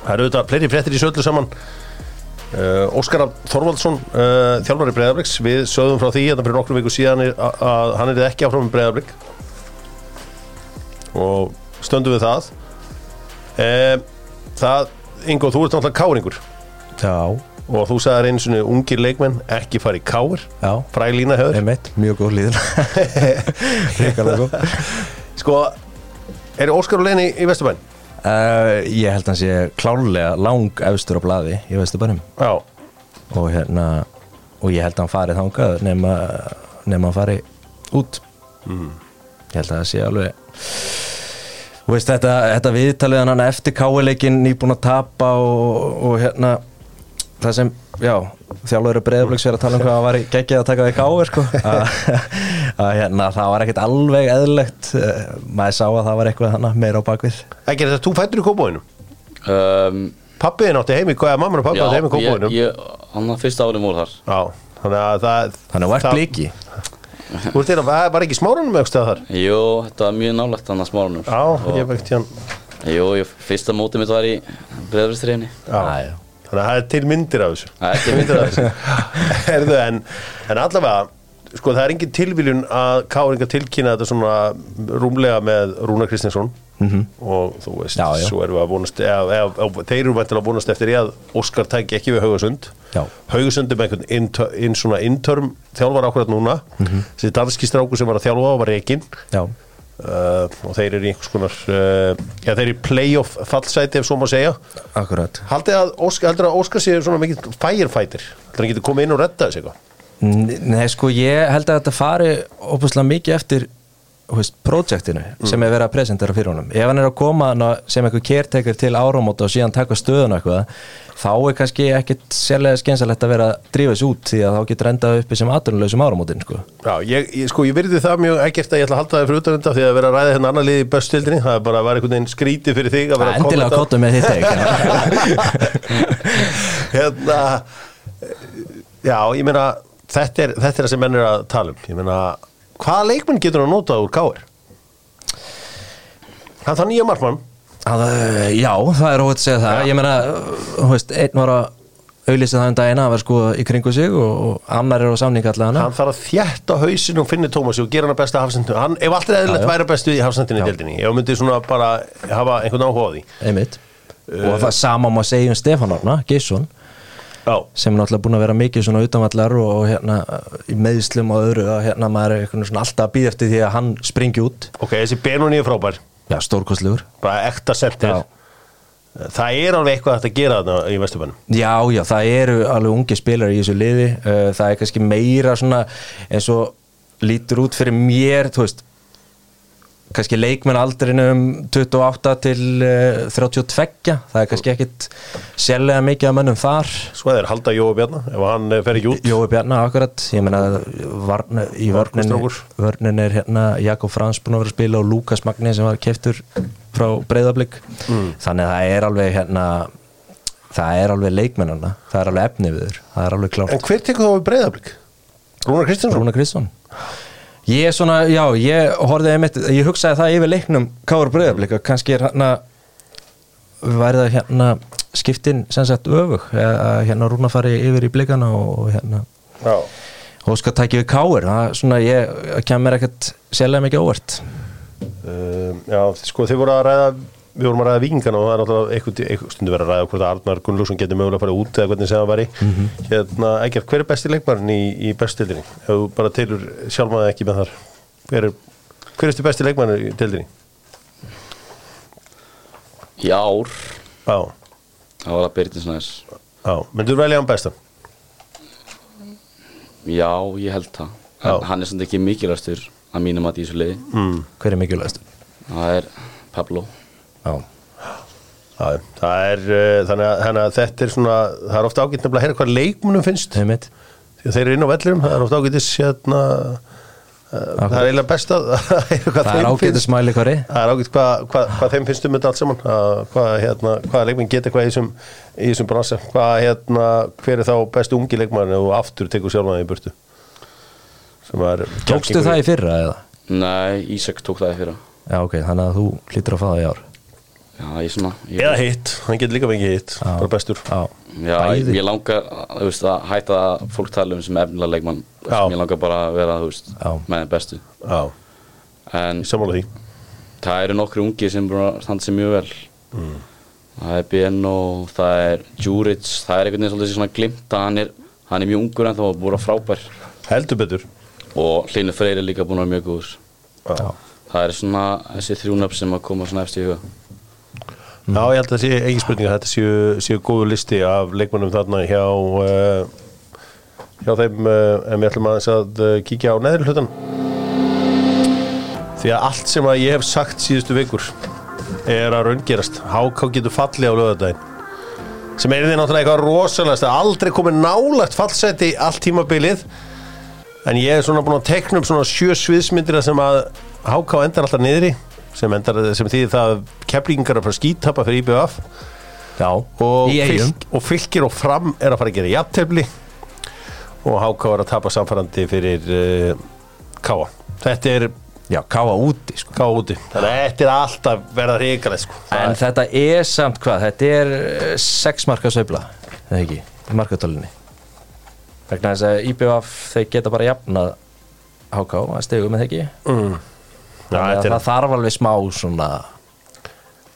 Það eru auðvitað fleiri fréttir í söllu saman Óskar Þorvaldsson uh, þjálfari Breiðabliks. Við sögðum frá því að fyrir nokkrum viku síðan að, hann er ekki áfram með Breiðablik. Og stöndum við það. E, það, Ingo, þú ert náttúrulega káringur. Já, og þú sagðir einu svona ungir leikmenn ekki fara í káir. Já, fræglína höfður einmitt, mjög góð góð. Sko, er Óskar og Leni í Vesturbæn? Uh, Ég held að hann sé klárlega lang efstur á blaði í Vesturbænum. Og hérna og ég held að hann farið þangað nema, nema hann fari út. Ég held að það sé alveg Þú veist þetta, þetta viðtalið hann eftir káileikin nýbúin að tapa og, og hérna það sem, já, þjálfur breyðabliks er að tala um hvað hann var í geggið að taka því káir sko. Hérna það var ekkert alveg eðlilegt. Eh, maður sá að það var eitthvað hana, meira á bakvið. Ekki er þetta þú fættur í kópóinu um, Pappi er nátti heimi, hvað er mamma og pappi nátti heimi í kópóinu ég, hann var fyrsta árið múl þar. Já, þannig að það þannig að vært það- bliki. Þú veist þeirra, var ekki smárunum stað þar? Jú, þetta var mjög nálægt hann að smárunum. Já, ég veit hérna Jú, ég, fyrsta mótið mitt var í Já. Þannig að það er til myndir af þessu. Það er til myndir af þessu. Herðu, en, en allavega sko það er engin tilviljun að Káringa tilkynna þetta svona rúmlega með Rúnar Kristinsson. Og þú veist, Já, já. svo erum við að vonast eða, eða, eða, þeir eru væntanlega að vonast eftir í að Óskar tæki ekki við Haugasund. Já. Haugasund er með einhvern inter, inn svona intörm þjálfar ákveðat núna. Þessi danski stráku sem var að þjálfa var reikinn já, uh, og þeir eru í einhvers konar uh, já, þeir eru í playoff fallsæti ef svo má segja. Akkurat. Haldið að Óskar, Óskar sé svona mikið firefighter? Heldur að hann getur komið inn og redda þessu eitthvað? Nei, sko, ég held að þetta fari óbúslega mikið eftir projektinu sem er verið að presentera fyrir honum. Ef hann er að koma sem eitthvað kertekar til áramóta og síðan taka stöðun eitthvað þá er kannski ekkit sérlega skeinsalegt að vera að drífa þessu út því að þá getur endað uppi sem aðdurnulegsum áramótin sko. Já, ég, ég, sko, ég virði það mjög ekkert að ég ætla að halda það fyrir utan þetta því að vera að ræða hérna annar liði í bestildinni það er bara að vera einhvern veginn skrítið fyrir þig að vera að endilega hérna meina þetta sem menn er að ég hvaða leikmenn getur hann notað úr káir? Hann það nýja markmann. Að, uh, Já, það er óvægt að segja það. Ég meina, uh, þú veist, einn var að auðlýsa það um daginn að vera sko í kringu sig og, og annar er á samning allavega hann þarf að þjætta hausin og finna Tómasi og gera hann að besta hafsendinu. Hann, ef allt er Já, eðlilegt já. væri bestu í hafsendinu í deildinni. Ég myndi svona bara hafa einhvern áhuga á því. Einmitt. Og það sama má segja um Stefán Arna, Geirsson já, sem er náttúrulega búin að vera mikið svona utanvallar og, og hérna í meðslum og öðru að hérna maður er eitthvað svona alltaf að býða eftir því að hann springi út. Ok, þessi Benoni er frábær. Já, stórkostlegur. Bara ekta sendir Já. það er alveg eitthvað að gera þarna í Vesturbænum. Já, já, það eru alveg ungi spilar í þessu liði. Uh, það er kannski meira svona eins og lítur út fyrir mér þú veist kannski leikmenn aldrinum 28 til uh, 32 það er kannski ekkit sérlega mikið að mönnum þar. Svo er halda Jói Bjarnar ef hann eh, fer ekki út. Jói Bjarnar akkurat. Ég varn, í vörnin, er hérna Jakob Frans búin að vera að spila og Lukas Magni sem var keftur frá Breiðablík þannig að það er alveg hérna það er alveg leikmennana það er alveg efni við þur, það er alveg klárt. En hver tekur þá við breyðablík? Rúnar Kristjánsson? Rúna Kristján ég er svona, já, ég horfði einmitt, ég hugsaði það yfir leiknum Káur Breiðablík að kannski er hérna væri það hérna skiptin sem sagt öfug að hérna Rúna fari yfir í blikana og hérna já. Og skal taka við káir það svona, ég kemur ekkert sérlega mikið óvart. Um, já, sko þið voru að ræða við vorum að ræða vikingana og það er náttúrulega eitthvað, eitthvað stundu verið að ræða hvort að Arnar Gunnlússon getur mögulega að fara út eða hvernig sem það væri hérna, ekkert, hver er besti leikmarinn í, í bestildinni? Ef þú bara tilur sjálfmaði ekki með þar hver er, hver er stu besti leikmarinn í deildinni? Í ár, Já, það var að Byrjins næs já, myndur velja hann bestan? Já, ég held það. En hann er samt ekki mikilvægstur að mínum að í þessu liði Mm. hver er mikilvægast? Það er Pablo Já, Já, það er, uh, þannig að, þannig að þetta er svona, það er ofta ágætt nefnilega að heyra hvað leikmunum finnst. Að þeir eru inn á vellurum, það er ofta ágættis hérna, það er eiginlega best að Það er ágætið smæli hverri Það er ágætt hvað hva, hva þeim finnst um þetta allt saman að, hvað, hérna, hvað leikmenn geta eitthvað í þessum, í þessum bransa. Hvað, hérna, hver er þá bestu ungi leikmann og aftur tekur sjálfnaði í burtu? Sem er Tókstu það í fyrra eða? Nei, Ísak tók það í fyrra. Já ok, þannig að þú lítur að fá það í ár Já, ég svona ég, eða hitt, hann getur líka fengið hitt bara bestur. Já, Já, ég, Bæði. ég langar þú veist, að hætta að fólk tala um sem efnilega leikmann. Ég langar bara að vera þú veist, með þeim bestu. Já, En ég sammála því. það eru nokkru ungi sem búin að standa sig mjög vel. Mm. Það er Bienno, það er Djuric Það er einhvern veginn svona glimt að hann er, hann er mjög ungur en þá búin að vera frábær. Heldur betur. Og Hlynur Freyr er líka búin að vera mjög góður. Já. Það er svona þessi þrjúnöfn sem að koma svona eftir í huga Já, ég held að það sé engin spurning að þetta séu, séu góðu listi af leikmannum þarna hjá uh, hjá þeim uh, en við ætlum aðeins að uh, kíkja á neðri hlutan því að allt sem að ég hef sagt síðustu vikur er að raungerast. Háká getur fallið á lögadaginn sem er því náttúrulega eitthvað rosalegast að aldrei komið nálægt fallseti allt tímabilið. En ég er svona búin að tekna upp svona sjö sviðsmyndir sem að Háká endar alltaf niðri sem, sem þýðir það að keflingar að fara að skítappa fyrir IBF já og, fylk, og fylgir og fram er að fara að gera jafntefli og Háká er að tapa samfærandi fyrir uh, Káa þetta er Já, káa úti sko Káa úti þetta er alltaf verða ríkalegt sko. Það En er- þetta er samt hvað, þetta er eh, sex marka sveifla, eða ekki, í markatölinni. Vegna þess að IBF, þeir geta bara jafnað HK að stegu með ekki. mm. Já, Þannig að þetta er það þarf alveg smá svona,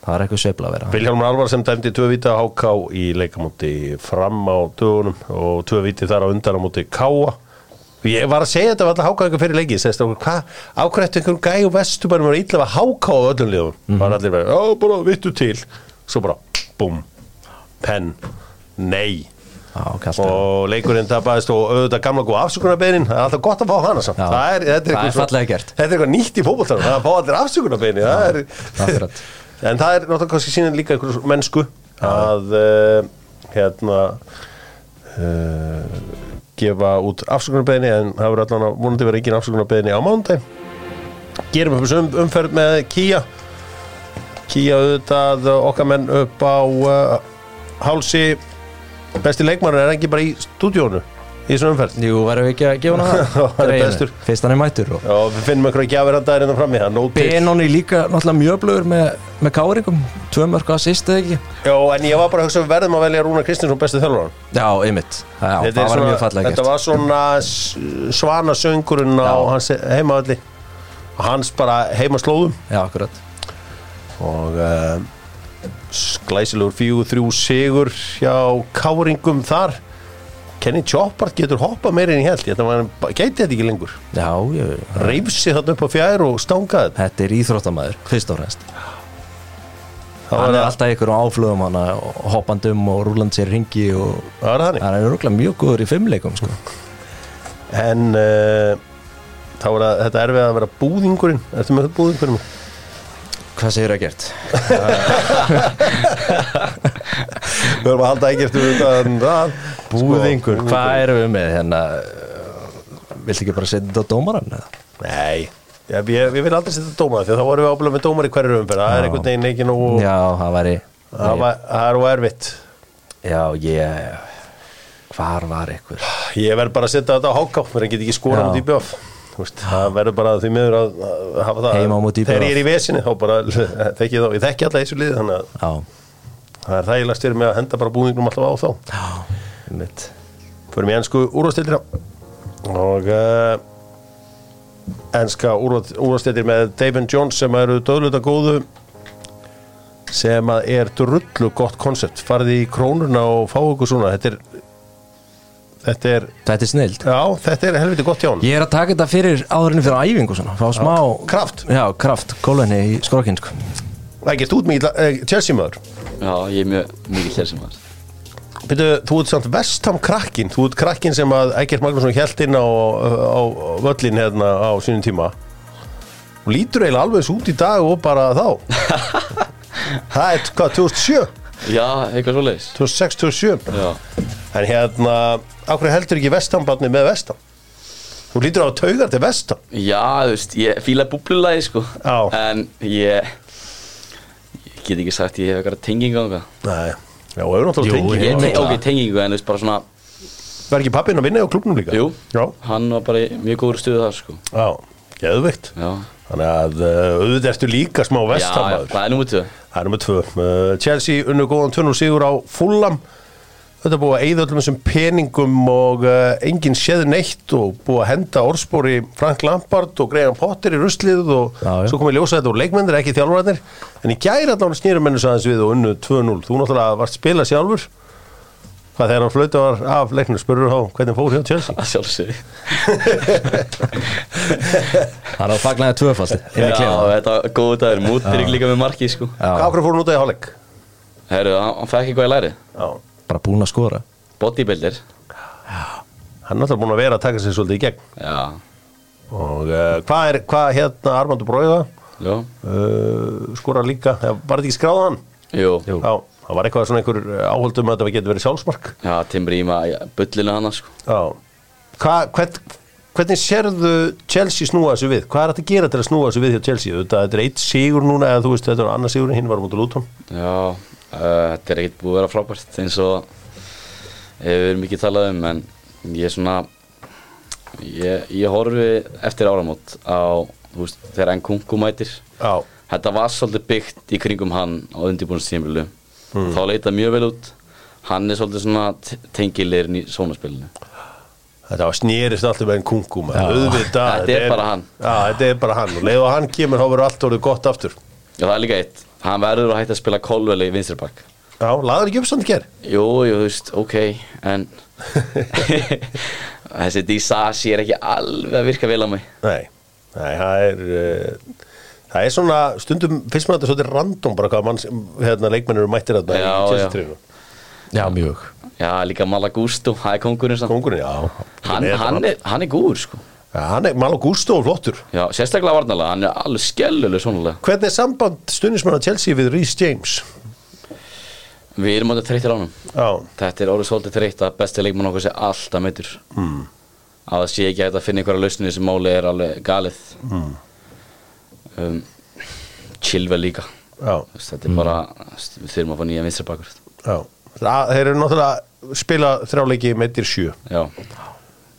það er eitthvað sveifla að vera. Vilhjálmur Alvar sem dæmdi tvö viti á HK í leikamóti fram á dögunum og tvö viti þar á undan á móti Káa ég var að segja þetta var alltaf HK eitthvað fyrir leiki ákvæmt einhverjum gæ og vestubarum var illa að HK á öllum liðum Mhm. var allir verið, já bara vittu til svo bara, búm penn, nei. Og leikurinn tapaðist og auðvitað gamla góð afsökunarbeinin það er alltaf gott að fá hana samt. Það er, þetta er, Það er eitthvað þetta er eitthvað nýtt í fótboltanum það er að fá allir afsökunarbeini það er en það er náttúrulega kannski síðan líka einhver mennsku að uh, hérna uh, gefa út afsökunarbeini en það verður allan að vonandi verið ekki afsökunarbeini á mánudag gerum upp um, umferð með Kia Kia auðvitað okkar menn upp á uh, hálsi besti leikmaður er ekki bara í stúdíónu í þessu umferð Jú, verðum við ekki að gefa hana Já, það? hann er Greyinu, bestur. Fyrst hann er mættur og og við finnum einhverja gjafir hann daginn hérna frammi það er nóg til. Benoni líka náttúrulega mjög blöður með, með káringum, tvö mörg að sýstu ekki. Já, en ég var bara að hugsa við verðum að velja Rúnar Kristinsson bestu þjálfur Já, einmitt. Já, Þetta það er var mjög fallega Þetta gert. var svona s- svana söngurinn á Já. hans heimavalli hans bara heima slóðum Já, akkurat. og uh, glæsilegur fjögur þrjú sigur hjá káringum þar. Kenny Choppart getur hoppað meira en ég held þetta gæti þetta ekki lengur. Reyfsi þarna upp á fjær og stangaði þetta. Er íþróttamæður, fyrst og fremst. Hann er alltaf ykkur á áflöðum hana og hoppandum og rúlandi sér ringi og hann er rúglega mjög góður í fimmleikum sko. en uh, þá það, þetta erfið að vera búðingurinn. Ertu með búðingurinn? Hvað segir það gert? Við höfum að halda ekkert um þetta Búðingur, hvað erum við með hérna Viltu ekki bara setja þetta á dómaran? Nei, ja, ég, ég vil aldrei setja dómar því að þá vorum við ábúinlega með dómar í hverju umferð það er Já. einhvern veginn ekki nú Já, það var- það er og erfitt Já, ég Hvar var ykkur? ég verð bara að setja þetta á háká fyrir að geta ekki skora Já. út í bjöf það verður bara því miður að, að hafa það. Heima á móti þegar ég er í vesinni þá bara þekki þá, ég þekki alla þessu liði þannig að Já, það er þægilegast fyrir mig að henda bara búningnum alltaf á þá. Já, mitt fyrir mig ennsku úrvastildina og uh, ennska úrvastildir með David Jones sem eru döðluta góðu sem að er drullu gott koncept. Farið í krónuna og fá ykkur svona. Þetta er þetta er, Þetta er snild já, þetta er helviti gott hjá hann Ég er að taka þetta fyrir áðurinn fyrir æfingu svona, fá smá kraft. Já, kraft, kólvenni í skrokkin sko. það er gert út mikið uh, Chelsea maður. Já, ég er mjög mikið var Byrju, þú ert samt vestam krakkin þú ert krakkin sem að Ægert Magnússon held inn á, á, á völlin hérna á sínum tíma. Og lítur eiginlega alveg svo út í dag og bara þá. Það er hvað, 2007 Já, eitthvað svo leiðis 2006-2007 Já, en hérna, ákveð heldur ekki vestambarni með vestam Þú lítur á að taugar til vestam Já, þú veist, ég fílaði búblulagi sko. Já. En ég Ég get ekki sagt ég hef eitthvað tengingu á eitthvað Nei, já, og hefur náttúrulega Jú, tengi Ég ok, það. tengingu en þú veist bara svona Var ekki pappinn að vinna á klubnum líka? Jú, Já, hann var bara í mjög góður stuðu þar sko. Já, geðveikt. Já, Þannig að uh, auðvitað ertu líka smá já, já vestamæður það er númur tvö. Það er nummer tvö. Uh, Chelsea unnu góðan 2 sigur á Fulham Þetta er búið að eyða öllum þessum peningum og uh, enginn séð neitt og búið að henda orðspori Frank Lampard og Graham Potter í ruslið og Já, já. svo komið ljósa þetta úr leikmyndir, ekki þjálfurarnir en í gæri allan snýrum mennu aðeins við og unnu 2-0 Þú náttúrulega varst spila sjálfur. Hvað þegar hann flauta var af leiknum spurur þá hvernig fór hjá Chelsea? Að sjálfsögðu. Hann á inn í Já, þetta var góðu dagur, mútið líka með marki sko. Okkur fór hann út af í hálfleik? Herru, hann, hann fekk eitthvað í læri Já bara búin að skora. Bodybuilder. Hann er náttúrulega búin að vera að taka sig svolítið í gegn. Já, og uh, hvað er, hvað hérna Armandur Bróiða já, uh, skora líka, Eh, var þetta ekki skráð hann? jú. Jú. Já, það var eitthvað svona einhver áhaldum að þetta getur verið sjálfsmark. Já, Timbri í maður, bullinu hann sko. Já, Hva, hvern, hvernig sérðu Chelsea snúa þessu við? Hvað er þetta að gera til að snúa þessu við hjá Chelsea? Þetta, þetta er eitt sigur núna eða þú veist þetta er annar sigur hinn var mútið Lúton Já, þetta er ekkert búið að vera frábært eins og við erum mikið talað um en ég er svona ég, ég horfi eftir áramót á, veist, þegar enn kungu mætir. Já, þetta var svolítið byggt í kringum hann á undirbúinstímbilu Mm. þá leita mjög vel út. Hann er svolítið svona tengilirinn í sónaspilinu. Þetta var snýrist alltaf með auðvitað. Þetta er bara hann. Þetta er bara hann. Og leið og hann kemur þá verður allt orðið gott aftur. Já, það er líka eitt, hann verður að hætta að spila kolveli í vinstri bakk Já, laður ekki upp samt ger Jú, jú, þú veist, ok, en þessi Disasi er ekki alveg að virka vel á mig. Nei, nei, það er uh, það er svona, stundum finnst maður þetta svolítið random bara hvað mann, hérna, leikmennir eru mættir þarna Já, í já. Chelsea-trínu Já, mjög. Já, líka Malagusto, það er kongurinn samt. Kongurinn, já. Hann, hann, er, hann er góður sko hann er Malo Gusto og flottur. Já, sérstaklega varnalega, hann er alveg skelluleg svonulega Hvernig er samband stundismanna Chelsea við Rhys James? Við erum átta þreyttir á hann Já, Þetta er orðið svolítið þreytt að besti leikmann okkur sé alltaf meittur mm. að það sé ekki að finna einhverja lausnir sem máli er alveg galið. Mm. um, Chilwell líka. Já, Þetta er bara, við þurfum að fá nýja vinstri bakur. Já. Það, Þeir eru náttúrulega spila þrjáleiki meittir sjö. Já,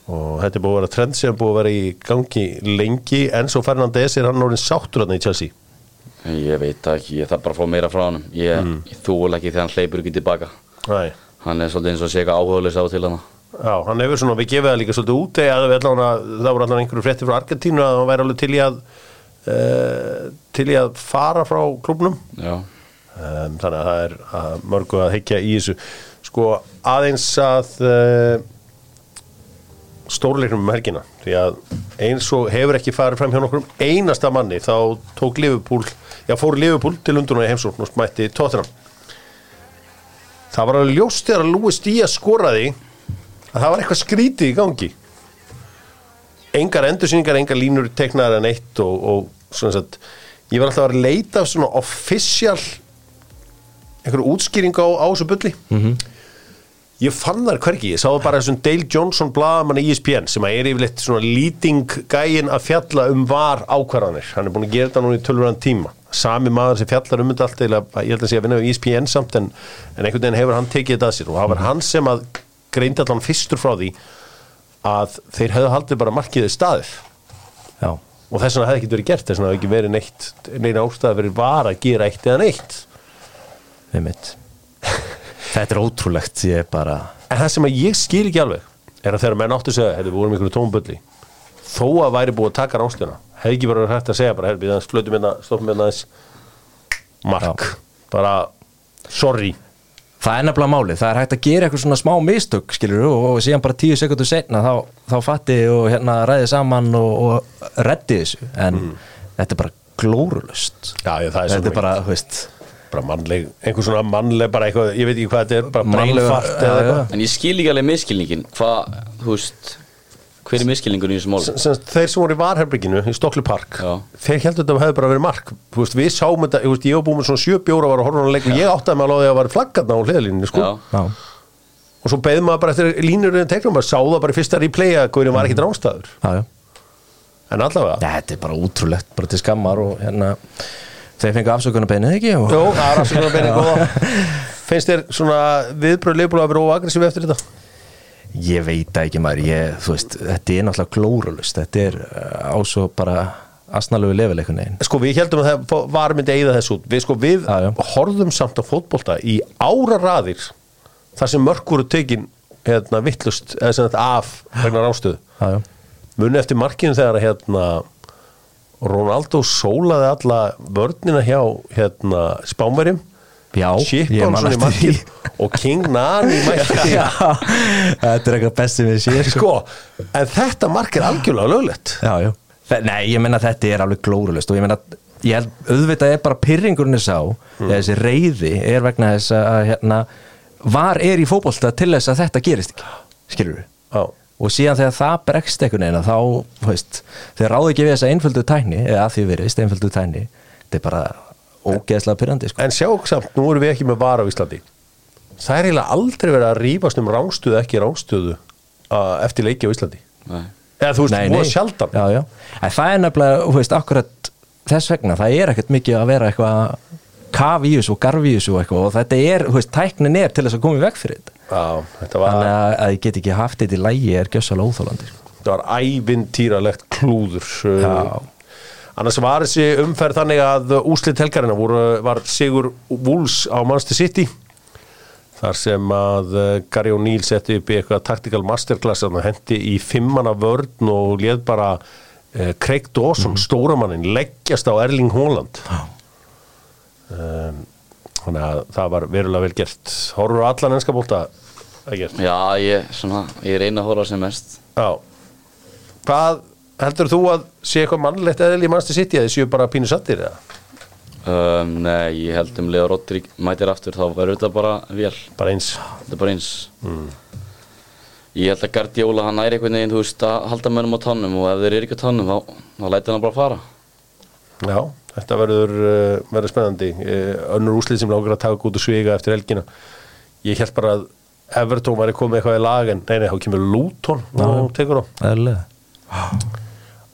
og þetta er búið að vera trend sem búið að vera í gangi lengi. Enzo Fernandez er hann orðin sáttur hann í Chelsea? Ég veit ekki, ég þarf bara að fá meira frá hann Ég, mm. ég þúl ekki þegar hann hleypur ekki tilbaka. Nei. Hann er svolítið eins og sé eitthvað áhugaðlega sá til hann Já, hann hefur svona, við gefum það líka svolítið út eða við allan að, það voru allan einhverju frétti frá Argentínu að hann væri alveg til í að uh, til í að fara frá klubnum Já, um, þannig að það er að mörgu að heikja í þessu. Sko aðeins að uh, stórleiknum um helgina. Því að eins og hefur ekki farið fram hjá nokkur einasta manni þá tók Liverpool, já fór Liverpool til Lunduna í heimsókn og smætti Tottenham. Það var alveg ljóst þegar Lúi Stías skoraði að það var eitthvað skrítið í gangi. Engar endursýningar, engar línur teknaðar en eitt og, og svona sett ég var alltaf að vera að leita af svona official einhverju útskýring á, á þessu bulli ég fann þar hvergi, ég sá bara þessum Dale Johnson blaðamann í ESPN sem er yfirleitt svona leading gæin að fjalla um var ákvarðanir hann er búin að gera þetta núna í tölvöran tíma. Sami maður sem fjallar um þetta allt eða ég held að sé að vinna við ESPN samt en, en einhvern veginn hefur hann tekið þetta að sér. Og það var hann sem að greindi allan fyrstur frá því að þeir hefðu haldið bara markiðið staðið. Já, og þess vegna hefði ekki verið gert. Þess vegna hefði ekki verið neitt neina ástæða Þetta er ótrúlegt, ég er bara en það sem ég skil ekki alveg er að þegar menn áttu að segja, hefði við vorum ykkur tómbulli þó að væri búið að taka ránsluna hefði ekki bara verið hægt að segja bara, hefði við flötum hérna, stoppum hérna þess mark, bara sorry. Það er nefnilega máli, það er hægt að gera eitthvað svona smá mistök, skilur og, og síðan bara tíu sekundur setna þá, þá fatti og hérna ræði saman og, og reddi þessu, en þetta er bara glórulust já, já, það er svo er bara, mannleg, einhver svona mannleg bara eitthvað, ég veit ekki hvað þetta er, bara Mannleg- eitthvað. En ég skil ekki alveg miskilningin Hvað, þú veist Hver er miskilningur í sem, sem, þeir sem voru í Varherbygginu í Stokli Park Já. þeir heldur þetta hefði bara verið mark. Þú veist, við sáum þetta, ég, veist, ég var búin með svona sjö bjóra var að horfa á hann leik og ég áttaði mig alveg að það var flaggarna á hliðalíninu sko. Já, Já, og svo beðið maður bara eftir línur en tegnum, maður sá það bara í fyrsta replay að Guðurinn var ekki drástaður já, já. en allavega. Nei, þetta er bara útrúlegt, bara til skammar og hérna þeir fengu afsökunarbeinið ekki. Jó, það er afsökunar beina góða Finnst þér svona viðbröð leifbúlega að vera óagressíf eftir þetta? Ég veit ekki maður, ég, þú veist, þetta er náttúrulega glóralust, þetta er uh, á svo bara asnalegu lefileikun einn. Sko við heldum að það var myndi eigða þessu út Við sko við já. horfðum samt á fótbolta í ára raðir þar sem mörg voru tekin hérna vittlust eða sem þetta af vegna rástöðu. Muni eftir markinu þegar hérna Ronaldo sólaði alla vörnina hjá hérna markið og King Nani þetta er eitthvað besti við sér sko, en þetta mark er algjörlega löglegt. Já, já. Þe- Nei, ég menna þetta er alveg glóralust og ég menna, ég held, auðvitað er bara pyrringurinn sá, mm. þessi reyði er vegna þess að hérna, var er í fótbolta til þess að þetta gerist ekki, skilur við Já, og síðan þegar það bregst einhvern veginn þá, þú veist, þeir ráðu ekki við þessa einföldu tækni, eða að því verist einföldu tækni, þetta er bara ógeðslega pyrrandi, sko. en sjá samt, nú erum við ekki með var á Íslandi. Það er eiginlega aldrei verið að rífast um rángstöðu ekki rángstöðu uh, eftir leiki á Íslandi. Nei. eða þú veist, voru sjaldan. Já, já, það er nefnilega, þú veist, akkurat þess vegna, það er ekkert mikið að vera eitthvað þessu og þessu og eitthvað og þetta er, þú veist, tæknin er til þess að koma í veg fyrir þetta Já, var, þannig að, að ég get ekki haft þetta í lægi er gjössalega óþólandi sko. þetta var ævintýralegt klúður Já. annars var þessi umferð þannig að úslit helgarina voru, var Sigur Wools á Manchester City þar sem að Gary O'Neill setti upp í eitthvað tactical masterclass og hendi í fimmana vörn og léð bara uh, Craig Dawson, mm. stóramannin leggjast á Erling Haaland um, þannig að það var verulega vel gert. Horfur allan ennska bólta að gert Já, ég, svona, ég reyna að horfa sem mest. Já. Hvað heldur þú að sé eitthvað mannlegt eðl í mannstu sitt í að þið séu bara pínu sattir eða? um, Nei, ég held um Leo Rodrík mætir aftur, þá verður þetta bara vel Bara eins. Bara eins. Ég held að Gardiola hann næri einhvern veginn, þú veist, að halda mönnum á tannum og ef þeir eru ekki á tannum, þá, þá lætir hann bara fara Já, þetta verður, uh, verður spennandi. Uh, Önnur úslið sem lágur að taka út og sviga eftir helgina. Ég held bara að Everton væri komið eitthvað í lag en nei, nei, þá kemur Luton. Og tekur á.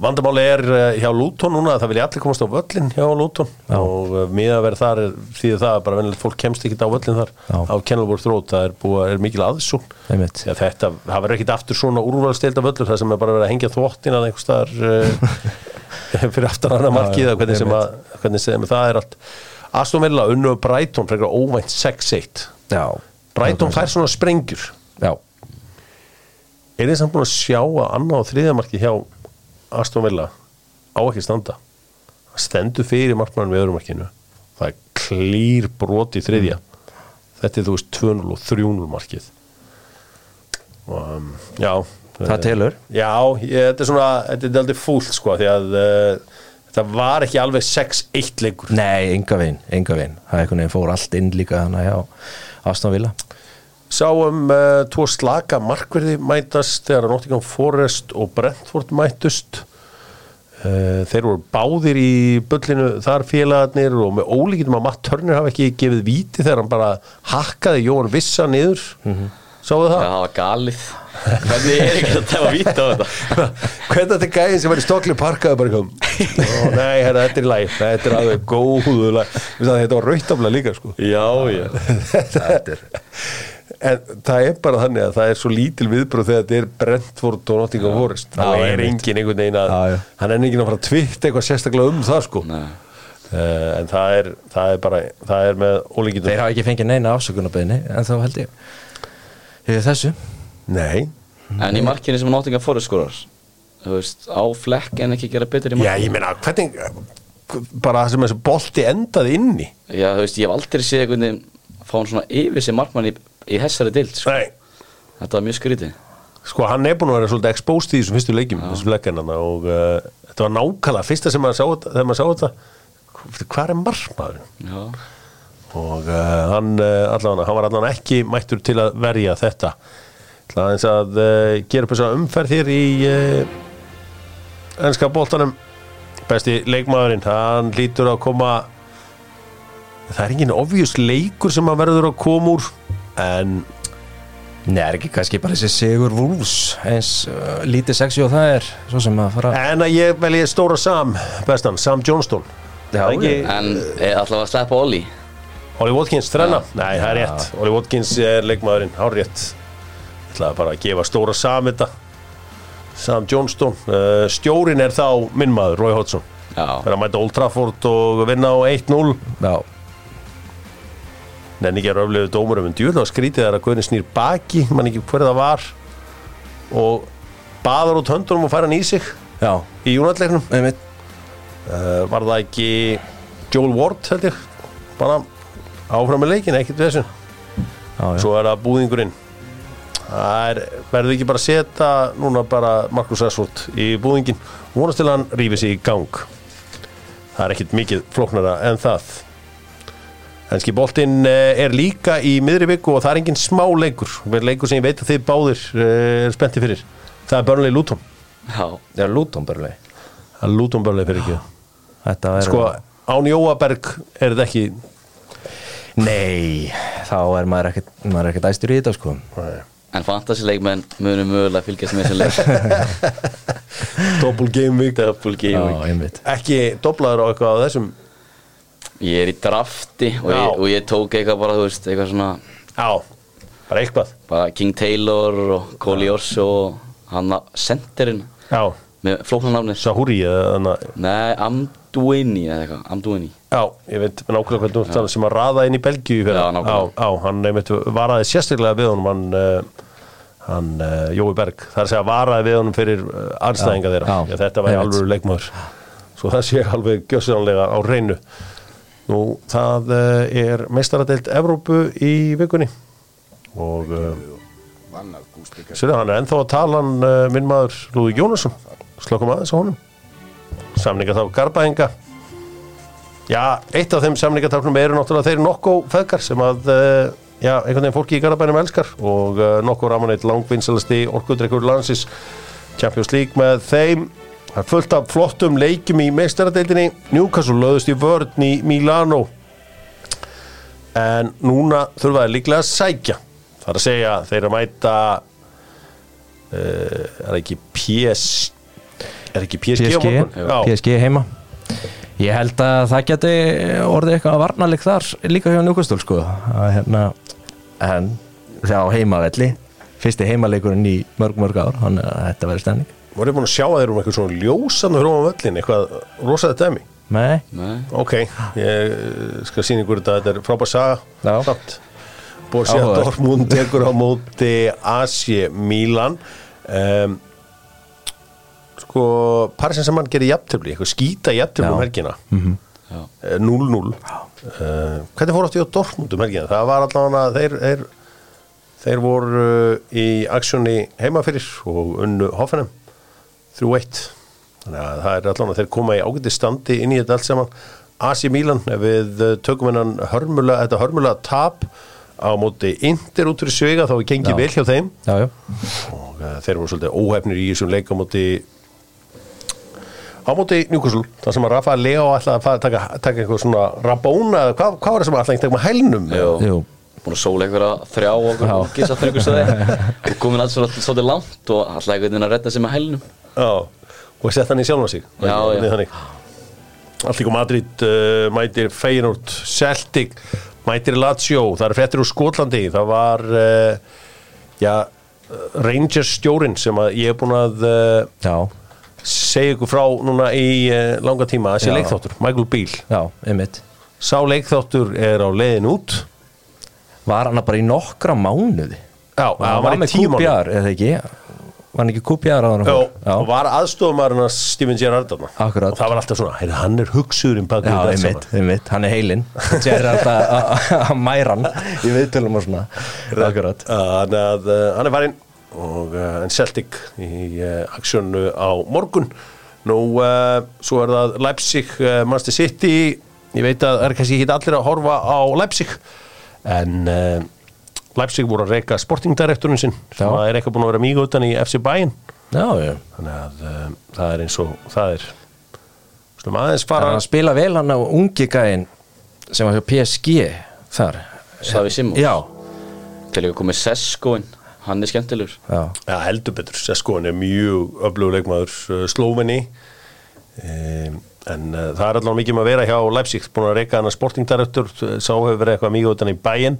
Vandamáli er uh, hjá Luton núna að það vilja allir komast á völlin hjá Luton og uh, miða að vera þar er, því að það er bara venilegt fólk kemst ekki á völlin þar Já. á Kenilworth Road, það er, búið, er mikil aðsún. Já, þetta, það verður ekkit aftur svona úrvalstelda völlur það sem er bara verið að hengja þvottin að einhver staðar uh, fyrir aftan hana markið eða hvernig sem, að, hvernig sem það er allt Aston Villa unnu Brighton frekar óvænt 6-1 Já. Brighton fær svona sprengjur Já. er þið samt búin að sjá að annað og þriðja markið hjá Aston Villa á ekki standa. Það stendur fyrir markmann við öðrum markinu það er klýr brot í þriðja. Þetta er þú veist 2-0 og 3-0 markið. Og um, já Það telur. já, ég, þetta er svona þetta er aldrei fúlt sko því að uh, þetta var ekki alveg 6-1 leikur. Nei, enga veginn, enga veginn. Það fór allt inn líka þannig já, Aston Villa Sáum uh, tvo slaka markverði mætast þegar Nottingham Forest og Brentford mættust. Uh, þeir voru báðir í bullinu þar félagarnir og með ólíkitum að Matt Turner hafa ekki gefið víti þegar hann bara hakkaði Jóhann Vissa niður. Sáðu Já, það? það var galið. Hvernig er ekki að tefa víta á þetta? Hvernig þetta gæðin sem var í Stokli parkaði bara kom? Ó, Nei, herra, þetta er lagi. Þetta er alveg góðu lag Þetta var rautafla líka sko. Já, já. Þetta er En það er bara þannig að það er svo lítil viðbröð þegar þetta er Brentford og Nottingham Forest. Já, er einmitt. engin einhvern veginn að Já, já. hann er engin að fara að tvitt eitthvað sérstaklega um það sko. Nei. uh, en það er, það er bara það er með ólíkitum Þeir hafa ekki fengið neina afsökunarbeðni en þá held ég Hefur þessu? Nei, En í markinu sem Nottingham Forest skorar Þú veist, á flekk en ekki gera betur í já markinu? ég meina hvernig bara það sem þessi bolti endaði inni Já, þú veist, ég hef aldrei séð einhvern veginn fá hann svona yfir sig markmann í, í hessari dild sko. Þetta var mjög skrítið. Sko hann er búin að vera svolítið exposed í þessum fyrstu leikjum þessum leikjarnana og uh, þetta var nákvæmlega fyrsta sem maður sá þetta þegar maður sá þetta. Hvað er margmaður og uh, hann, uh, allan, hann var allan ekki mættur til að verja þetta. Það er eins að uh, gera upp þess að umferð hér í uh, ennska boltanum. Besti leikmaðurinn, hann lítur að koma það er enginn obvious leikur sem hann verður að koma úr en Nei, er ekki kannski bara þessi Sigur Wolfs eins uh, lítið sexy og það er svo sem að fara En að ég velji stóra Sam bestan, Sam Johnston. Já, ekki, En er alltaf að sleppa Olli Oli Watkins þrenna? Nei, það er rétt. Oli Watkins er leikmaðurinn, hár rétt Ég ætlaði bara að gefa stóra Sam þetta. Sam Johnston uh, Stjórin er þá minn maður, Roy Hodgson. Já, Fyrir að mæta Old Trafford og vinna á 1-0 Já, Nenni ekki að röflegu dómurum en djúlega skrítið er að Guðni snýr baki mann ekki hver það var og baðar út höndunum og fær hann í sig já, í júnatleiknum. Uh, var það ekki Joel Ward held ég bara áfram með leikin, ekkert við þessu. Já, já, svo er það búðingurinn. Það er, verður ekki bara setja núna bara Markus Rashford í búðingin vonast til að hann rífi sig í gang. Það er ekkert mikið flóknara en það Enski boltinn eh, er líka í miðri viku og það er engin smá leikur. Verður leikur sem ég veit að þið báðir eh, er spenntið fyrir. Það er Burnley Luton. Já, já, Luton börli það er Luton Burnley fyrir ekki. Þetta er sko, án Jóaberg er þetta ekki Nei, þá er maður ekkert maður er ekkert æstur í þetta sko. Nei. en fantasileikmenn munum mögulega fylgjast með þessu leik. Double game week. Double Já, game week. ekki doblaður á eitthvað á þessum Ég er í drafti og Já. ég, og ég tók eitthvað bara, þú veist, eitthvað svona já, bara eitthvað. Bara King Taylor og Cole Jorso og hann að senderinn já, með flóknarnafnir Sahuri eða þannig að- Nei, Amduini eða eitthvað, Amduini Já, ég veit nákvæmlega hvernig þú talar sem að raða inn í Belgíu fyrir Já, nákvæmlega. á, á, hann einmitt varaði sérstaklega við honum hann, uh, hann uh, Jói Berg. Það er að segja varaði við honum fyrir uh, anstæðinga Já, þeirra, já, Já, þetta var einmitt. alveg leikmaður. Svo það sé alveg gjössanlega á reynu nú, það uh, er meistaradeild Evrópu í vikunni. Og Kast Sérðu, hann er ennþá að tala hann uh, minn maður Lúði Jónasson. Slokkum aðeins á honum. Samninga þá Garbaenga já, eitt af þeim samningatáknum eru náttúrulega þeir nokko feðgar sem að já, einhvern veginn fólki í Garabænum elskar. Og nokko ramaneitt langvinnsalasti orkudreikur landsis Champions League með þeim það er fullt af flottum leikjum í meistaradeildinni. Newcastle löðust í vörn í Milano. En núna þurfa þeir líklega að sækja. Það er að segja þeir að mæta uh, er það ekki PS er ekki PSG, PSG. PSG heima. Ég held að það geti orðið eitthvað varnarleik þar líka hjá Núkastól sko. Að, hérna, en það á heimavelli. Fyrsti heimaleikurinn í mörg mörg ár þannig að þetta verður stending voru þið búin að sjá að þeir um eitthvað svona ljósan og hróma völlin, eitthvað rosaði dæmi? Nei, Nei, ok, ég eh, skal sína ykkur þetta. Þetta er frábær saga. Samt. Borussia. Dortmund tekur á móti AC Milan. Um, sko Paris Saint-Germain gerir jafntöfli, eitthvað skýta jafntöfli um Já. helgina. Já, Eh, 0-0 uh, hvernig fór átti á Dortmund um helgina? Það var allavega þeir, þeir, þeir voru í aksjóni heima fyrir og unnu Hoffenheim 3-1 þannig að það er allavega þeir koma í ágæti standi inn í þetta allt saman. AC Milan ef við eh, tökum hennan hörmulega, þetta hörmulega tap á móti Inter út fyrir svega þá er gengið vel hjá þeim. Já, já, og uh, þeir voru svolítið óhefnir í þessum leik á móti á móti Newcastle þar sem að Rafa Leo ætlaði að fara, taka, taka eitthvað svona Rabona, eða hvað, hvað var það sem ætlaði að taka með hælnum? Jú. jú. Búin að sóla einhverja þrjá og ykkur stöði og komin alls svolítið svolítið langt og alltaf veginn að redda sig með hælnum og sett hann í sig. Já, Þannig já. þannig. Alltík Madrid uh, mætir Feyenoord Celtic mætir Lazio. Það er frettir úr Skotlandi. Það var uh, já, Rangers stjórin sem ég er búin að uh, Já, segja ykkur frá núna í uh, langa tíma. Þessi leikþáttur, Michael Beale. Já, einmitt. Sá leikþáttur er á leiðin út. Var hann bara í nokkra mánuði? Já, Hann hann var í tíu mánuði. Var hann ekki QPR á hann Já, og var aðstofumæðurinn að Steven Gerrard og það var alltaf svona, heyrðu, hann er hugsuðurinn bak við Já, þetta allt einmitt, saman. einmitt, hann er heilinn. Er alltaf að- mæra hann í viðtölum og svona. Akkurat. hann er varinn og uh, en Celtic í uh, aksjónu á morgun. Nú svo er það Leipzig Manchester City. Ég veit að það er kannski ekki allir að horfa á Leipzig en Leipzig voru að reyka sportingdirektorinn sinn sem Já. að er eitthvað búin að vera mjög utan í FC Bayern. Já, já. Þannig að uh, það er eins og það er slum aðeins Það fara að spila vel hann á ungi gæinn sem var hjá PSG þar. Savi Simons? Já, til ekki komið Seskoin hann er skemmtilegur. Já, Já, heldur betur, Sesko hann er mjög öflugur leikmaður uh, Slóveni. Um, en uh, það er allavega mikið um að vera hjá Leipzig, búin að reyka hann að sportingdirektor sá hefur verið eitthvað mikið utan í bæinn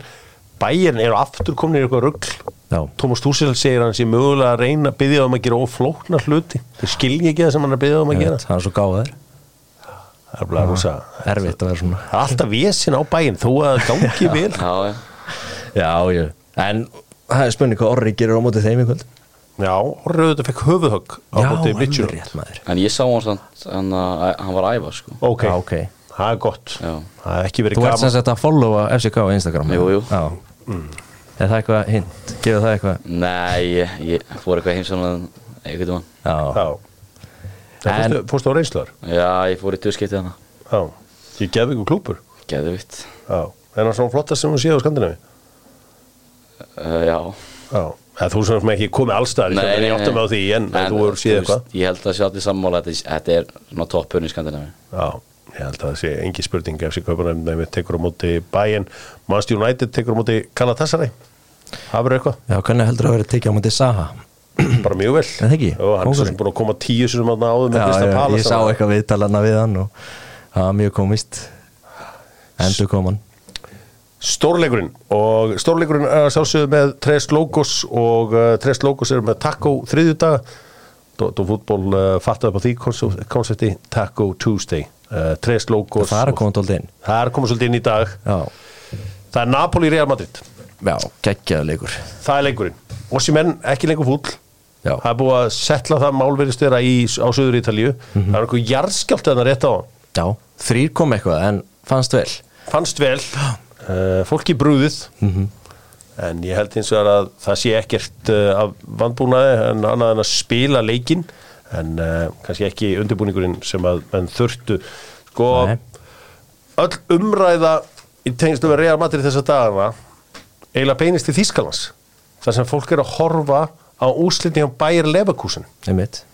bæinn eru aftur komin í eitthvað rugl. Já, Tómas Túsel segir hann sé mögulega að reyna að byggja um að gera oflókna hluti. Þeir skilji ekki það sem hann er að byggja um að ég gera. hann er svo gáður það er rosa Erfitt að vera svona. Það alltaf vesin á bæinn þó að það gangi vel. Já, já. Já, en það er spurning hvað Orri gerir á móti þeim í kvöld? Já, Orrið þetta fekk höfuðhögg á Já, móti alveg Mitchell rétt maður. En ég sá hann samt, hann, að, hann var að æfa sko. Ok, Já, ok. Það er gott. Já. það er ekki verið Þú ert sem gaman sagt að followa FCK á Instagram. Jú, jú. Já Er það eitthvað hint? Gefur það eitthvað? Nei, ég, ég fór eitthvað heimsóknan einhvern veginn Já, já. Það fórstu, á reynslar Já, ég fór í tvöskiptið hana Já, ég gefði ykkur klúpur Geðvitt Já, en það er svona flottast sem þú séð á Skandinavi uh, Já. Já, eða þú sem ekki komið allstaðar Nei, Ég nei, áttum á því, en, en þú séð eitthvað? Ég held að sé allir sammála að þetta, þetta er svona toppurinn í Skandinavi Já, ég held að það sé engi spurning ef kaupanum nefnir tekur á móti Bayern. Manchester United tekur á móti Galatasaray. Það verður eitthvað, já hvernig heldur að vera tekið á móti Saha? bara mjög vel. Það ekki? Og hann er svo sem búin að koma tíu sem hann áður með Já, Krista já, ég sá eitthvað viðtalana við hann og það var mjög komist. Endur kom hann. Stórleikurinn og stórleikurinn er að sjálfsögðu með Tres Logos og uh, Tres Logos er með Taco þriðjudaga Dóttu fútból uh, fattaði upp á því konse- konsepti Taco Tuesday uh, Tres Logos Það er að koma tólt inn. Það er að koma svolítið inn í dag. Já, Það er Napoli Real Madrid. Já geggjaðu leikur. Það er leikurinn. Ossimenn ekki lengur fúll. Já. Það er búið að setla það málverðist þeirra í, á Suður Ítalíu. Mhm. Það er eitthvað jarðskjált að það rétt á Já, þrýr kom eitthvað en fannst vel. Fannst vel. Uh, Fólki brúðið Mhm. En ég held eins og að það sé ekkert uh, af vandbúnaði en annað en að spila leikinn en uh, kannski ekki undirbúningurinn sem að menn þurftu. Sko Nei. öll umræða í tengslu með Real Madrid þessa dagana eiginlega beinist til Þýskalands þar sem fólk er að horfa á úslinni á Bayer Leverkusen. Einmitt.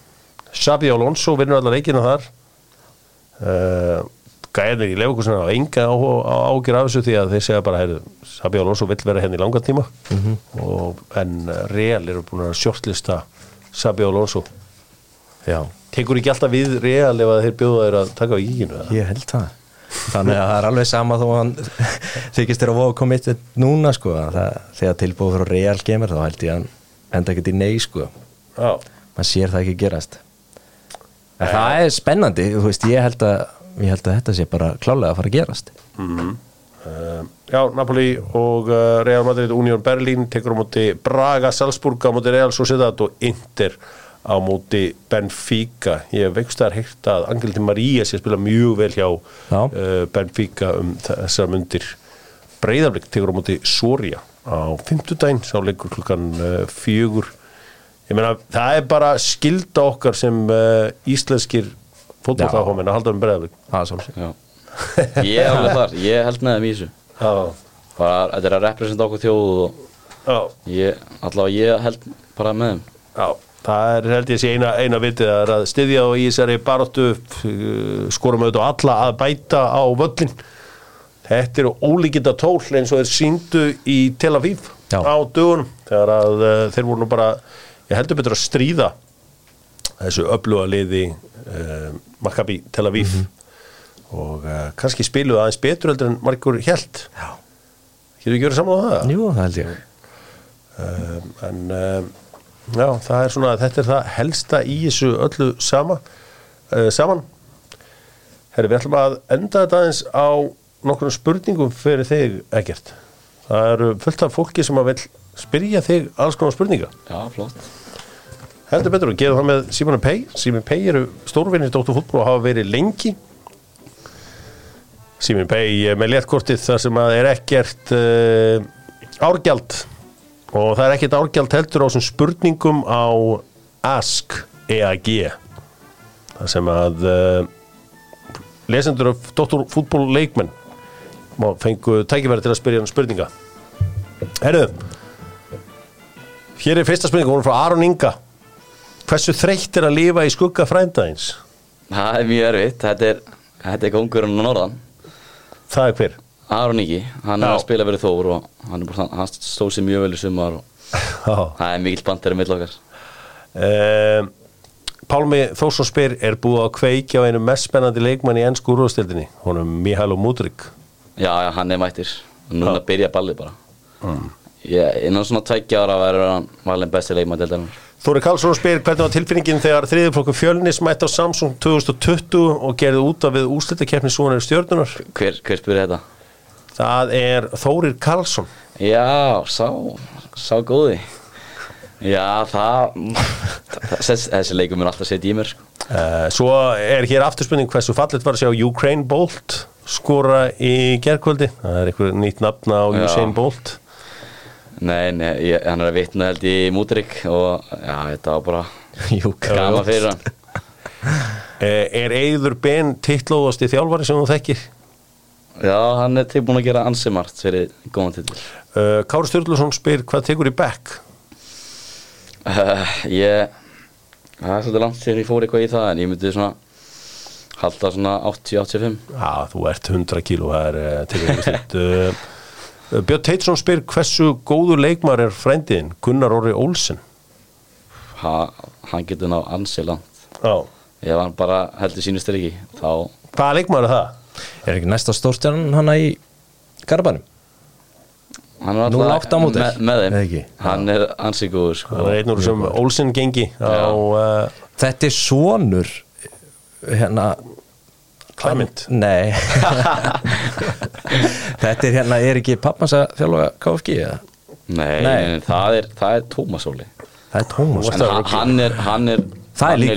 Xabi Alonso vinnur allar leikina þar. Uh, gæðir í Leverkusen á enga ágjur af þessu því að þeir segja bara heyrðu, Xabi Alonso vill vera henni í langan tíma. Og, en Real eru búin að shortlista Xabi Alonso Já, tekur ekki alltaf við Real ef þeir bjóða þeir að taka á íkinu ég held það. Þannig að það er alveg sama þó að hann þykist þér að voða committed núna sko að það, þegar tilbúið frá Real kemur þá held ég að hann enda ekkert í nei sko. Já, maður sér það ekki gerast. En það er spennandi þú veist, ég held að ég held að þetta sé bara klálega að fara að gerast. Uh, já, Napoli og uh, Real Madrid Union Berlin tekur á móti Braga, Salzburg á móti Real Sociedad og Inter á móti Benfica. Ég veikst þar heilt að Angel Di Maria sé að spila mjög vel hjá Já. uh, Benfica um þessar mundir. Breiðarblik tekur á móti Soria á fimmtudaginn sá leikur klukkan uh, fjögur. Ég meina það er bara skilda okkar sem uh, íslenskir fótbolltáfóminn að halda um Já. Ég er alveg þar, ég held með þeim í þessu. Já, bara, Þetta er að representa okkur þjóð og já. ég, allavega ég held bara með þeim. Já, það er held ég sé eina, eina vitið að styðja og í þessari baróttu skorum auðvitað alla að bæta á völlin Þetta eru ólíkinda tól eins og þeir síndu í Tel Aviv Já. á dögunum þegar að uh, þeir voru nú bara ég heldur betur að stríða þessu öfluga liði uh, Maccabi Tel Aviv og uh, kannski spiluðu aðeins betur heldur en margur held. Getur ekki verið saman á það? Jú, það held ég um, en um, já, það er svona þetta er það helsta í þessu öllu sama, uh, saman. Herri, við ætlum að enda þetta aðeins á nokkrum spurningum fyrir þig, Egert það eru fullt af fólki sem að vil spyrja þig alls konar spurninga. Já, flott. Heldur betur og gerum það með Simon Pei. Simon Pei eru stórvinni Dóttur fútból og hafa verið lengi. Simon Pei er með léttkortið þar sem að er ekkert uh, árgjald og það er ekkert árgjald heldur á þessum spurningum á Ask EAG þar sem að uh, lesendur af Dóttur fútból leikmenn má fengu tækifæri til að spyrja hann spurninga Herðu Hér er fyrsta spurning, hún er frá Aron Inga Hversu þreytt er að lifa í skugga frændaðins? Það er mjög erfitt, þetta er, er kongurinn á norðan Það er hver? Aron Ingi, hann er Já. að spila verið þór og hann, er hann stóð sér mjög vel í sumar og Já. það er mikill bandir í mill okkar. Um, Pálmi Þórsson spyr er búið að kveikja á einu mest spennandi leikmann í ennsku úrvastildinni honum Mihailo Mudrik já, já, hann er mættir núna byrja ballið bara. Ég, innan svona tveggja ára verður hann valin besti leikmann deildarinnar. Þóri Karlsson spyr hvernig var tilfinningin þegar þriðiflokku fjölnis mætti á Samsung 2020 og gerði út af við úslitakeppni svonari stjörnunar hver, hver spyrir þetta? Það er Þórir Karlsson. Já, sá, sá góði. Já, það þessi, þessi leikum er alltaf setja í mér sko. uh, svo er hér afturspunning hversu fallet var að sjá Ukraine Bolt skora í gerkvöldi það er einhver nýtt nafn á Já. Usain Bolt. Nei, nei, ég, hann er að vitna held í Mútrik og já, þetta var bara Jú, gaman fyrir hann. Uh, er Eyður Ben tittlóðasti þjálfari sem þú þekkir Já, hann er tilbúin að gera ansimart fyrir góðan titil. Uh, Kári Sturluson spyr hvað tekur í back uh, Ég það er svolítið langt sér ég fór eitthvað í það en ég myndi svona halda svona 80-85 Já, þú ert 100 kíló, það er uh, tekur í slitt uh, Björn Teitsson spyr hversu góður leikmar er frændiðin Gunnar Orri Olsen? Ha, Hann getur ná ansi langt. Já. Ef hann bara heldur sínu styrki þá Hvaða leikmar er það? Er ekki næsta stórstjarnan hana í Garbanum? Hann er 08 á móti. með, þeim ekki? Hann er góður sko. Það er einn úr sem Olsen gengi á uh, Þetta er sonur hérna Clement Nei Þetta er hérna, er ekki pappans að þjálfa KFG eða? Nei, Nei. nei. nei, það er, það er Tómas Óli Það er Tómas hann, hann er hann er, Það er líka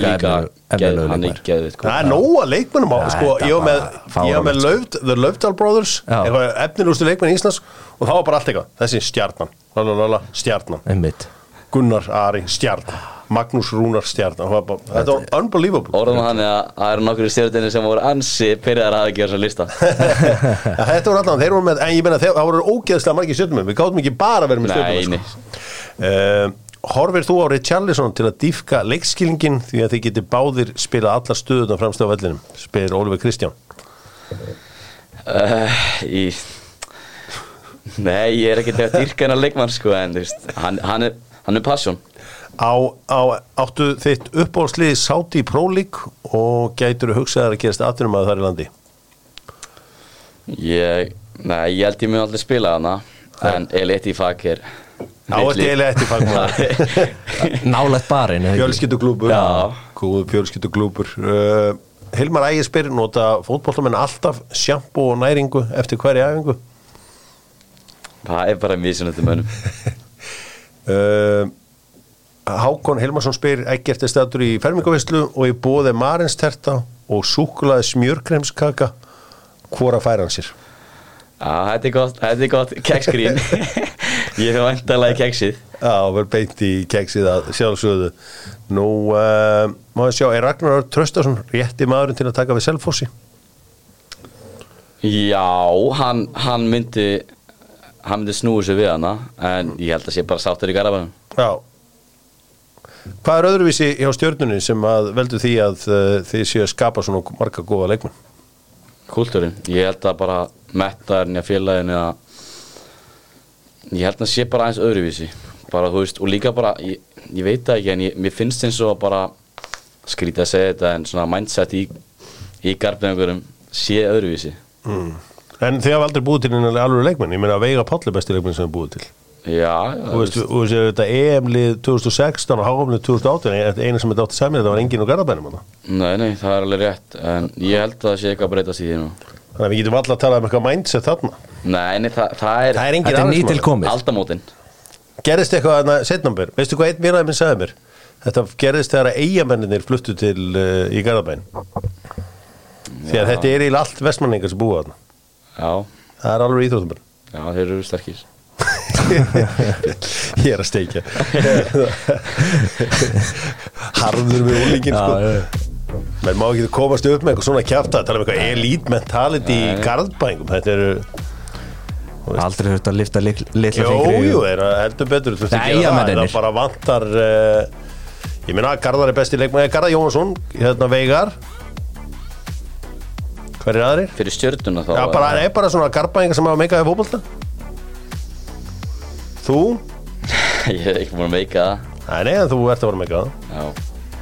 efnilegur- er geðið Það er nóga leikmennum á, sko, ég var með, með Löfd, The Löfdal Brothers, efnilegustu leikmenn í Íslands og það var bara allt eitthvað, þessi stjarnan, lalalala, stjarnan, Einmitt. Gunnar Ari stjarnan, Magnús Rúnar stjarnan, það var bara, þetta var unbelievable. Orðum hann er að það eru nokkur stjórnir sem voru ansi pyrraðar að gera svo lista. Ja, þetta var allan, þeir voru með, en ég menna, það voru ógeðslega margir stjörnum, við gáðum ekki bara að vera með Nei, stjörnum. nei. Sko. Uh, horfir þú á Richarlison til að dýfka leikskilingin því að þið geti báðir spila allar stöðuna fremst á vellinum, spyr Ólfur Kristján. uh, í... Nei, ég er ekki til að dýrka hennar leikmann sko en þú veist, hann, hann er hann er passion. Á, á, áttu þitt uppbólsliði sáti í League og gætur hugsaðar að gerast afturum að það er í landi? Ég, nei, ég held ég mun aldrei spila hana en Eliti Fag eiginlega eftir fagmaður. Nálægt barinn ekki? Góðu fjölskylduglúpur uh, Hilmar Ægisbyr nota fótbollamenn alltaf sjampo og næringu eftir hverja æfingu? Það er bara mjög þetta mönnum. Uh, Hákon Hilmarsson spyr ekkert er statur í fermingavislu og í bóði Marins terta og súkulaði smjörkremskaka. Hvora fær hann sér? Já, þetta er gott, þetta er gott. Keksgrín Ég hef vantalega keksið. Já, verður beint í keksið að sjálfsögðu. Nú, uh, má ég sjá, er Ragnar Örn Tröstason rétti maðurinn til að taka við Selfossi? Já, hann, hann myndi hann myndi snúið sér við hana en ég held að sé bara sáttur í garabænum. Já. Hvað er öðruvísi hjá stjörnunni sem að veldu því að uh, þið séu að skapa svona marga góða leikmenn? Kultúrin, ég held að bara mettaðurinn í félaginu að ég held að sé bara aðeins öðruvísi. Bara veist, og líka bara ég, ég veit það ekki en ég, mér finnst eins og bara skrítið að segja þetta en svona mindset í, í garfnengurum sé öðruvísi. Mm. En þið hafa aldrei búið til einhverja alveg leikmenn? Ég meina að Veiga Páll er besti leikmenn sem þið búið til. Já, Þú veist, veist. þetta EM-lið 2016 og HM-lið 2018 e- eina sem þetta átti saman þetta var enginn og garðabænum. Nei, nei, það er alveg rétt en ég held að það sé eitthvað að breytast í því nú Þannig að við getum alltaf að tala um eitthvað mindset þarna. Nei, nei, það, það er, Það er engin aðeins nýtilkomið. aldamótin. Gerðist eitthvað þarna setnambur Veistu hvað einn vinnaði minn sagði mér? Þetta gerðist þegar að eigamennir fluttu til uh, í garðabæn Því að þetta er í allt vestmanningar sem búa þarna. Já, Það er alveg íþróttum já, þeir eru sterkir. Ég er að steikja. Harður með úlingin sko. Menn má ekki komast upp með eitthvað svona kjafta tala um eitthvað elite mentality í garðbængum þetta eru Aldrei höfðu að lifta lit- litla Jú, fingri jú, þeir eru heldur betur þú Nei, ekki að það, það bara vantar uh, ég meina að Garðar er besti leikmaður. Garðar Jónsson, hérna Veigar. Hver er aðrir? Fyrir stjörnuna þá Já, bara, það er bara svona garðbæðingar sem hafa meikaði fótbolta. Þú? ég hef ekki búin að meika það. Nei, nei, en þú ert að vera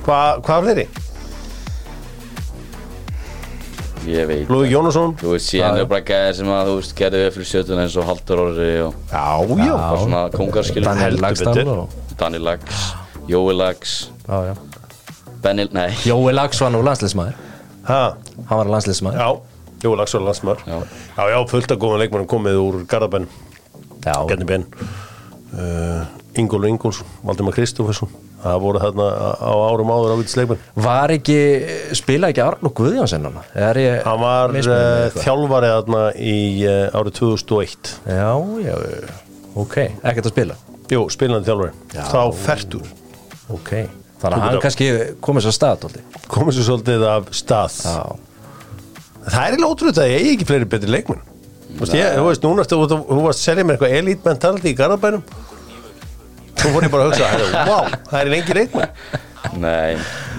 Hva, Hvað fleiri? Ég veit Lúðvík Jónasson. Þú veist, síðan er bara gæðir sem að, þú veist, gerði við fyrir sjötun eins og Haldur Orri og Já, já, bara svona kongarskilur Daniel og Daniel Lags, Jói Lags já, já. Benny, nei. Jói Lags var nú landsliðsmaður. Ha, hann var landsliðsmaður. Já Jú, Lagsson Landsmör Já. já, já, fullt af góðan leikmennum komið úr Garðabenn já, Gerni Ben. Uh, Ingól Ingóls, Valdimar Kristoffersson Það voru þarna á árum áður ágætis leikmenn. Var ekki spila ekki Arnó Guðjónsson hann Hann var mismunandi uh, með eitthvað? þjálfari þarna í uh, árið 2001 já, já, ok, ekkert að spila? Jú, spilandi þjálfari. Já. Þá fertur ok, þannig að hann kannski komið svo stað. Komið svo svolítið af stað. Já, Það er eiginlega ótrúið að ég eigi ekki fleiri betri leikmenn. Þú veist, núna þú, varst að selja mér eitthvað elite mentality í Garðabænum Þú fór ég bara að hugsa, wow, það er lengi leikmenn Nei,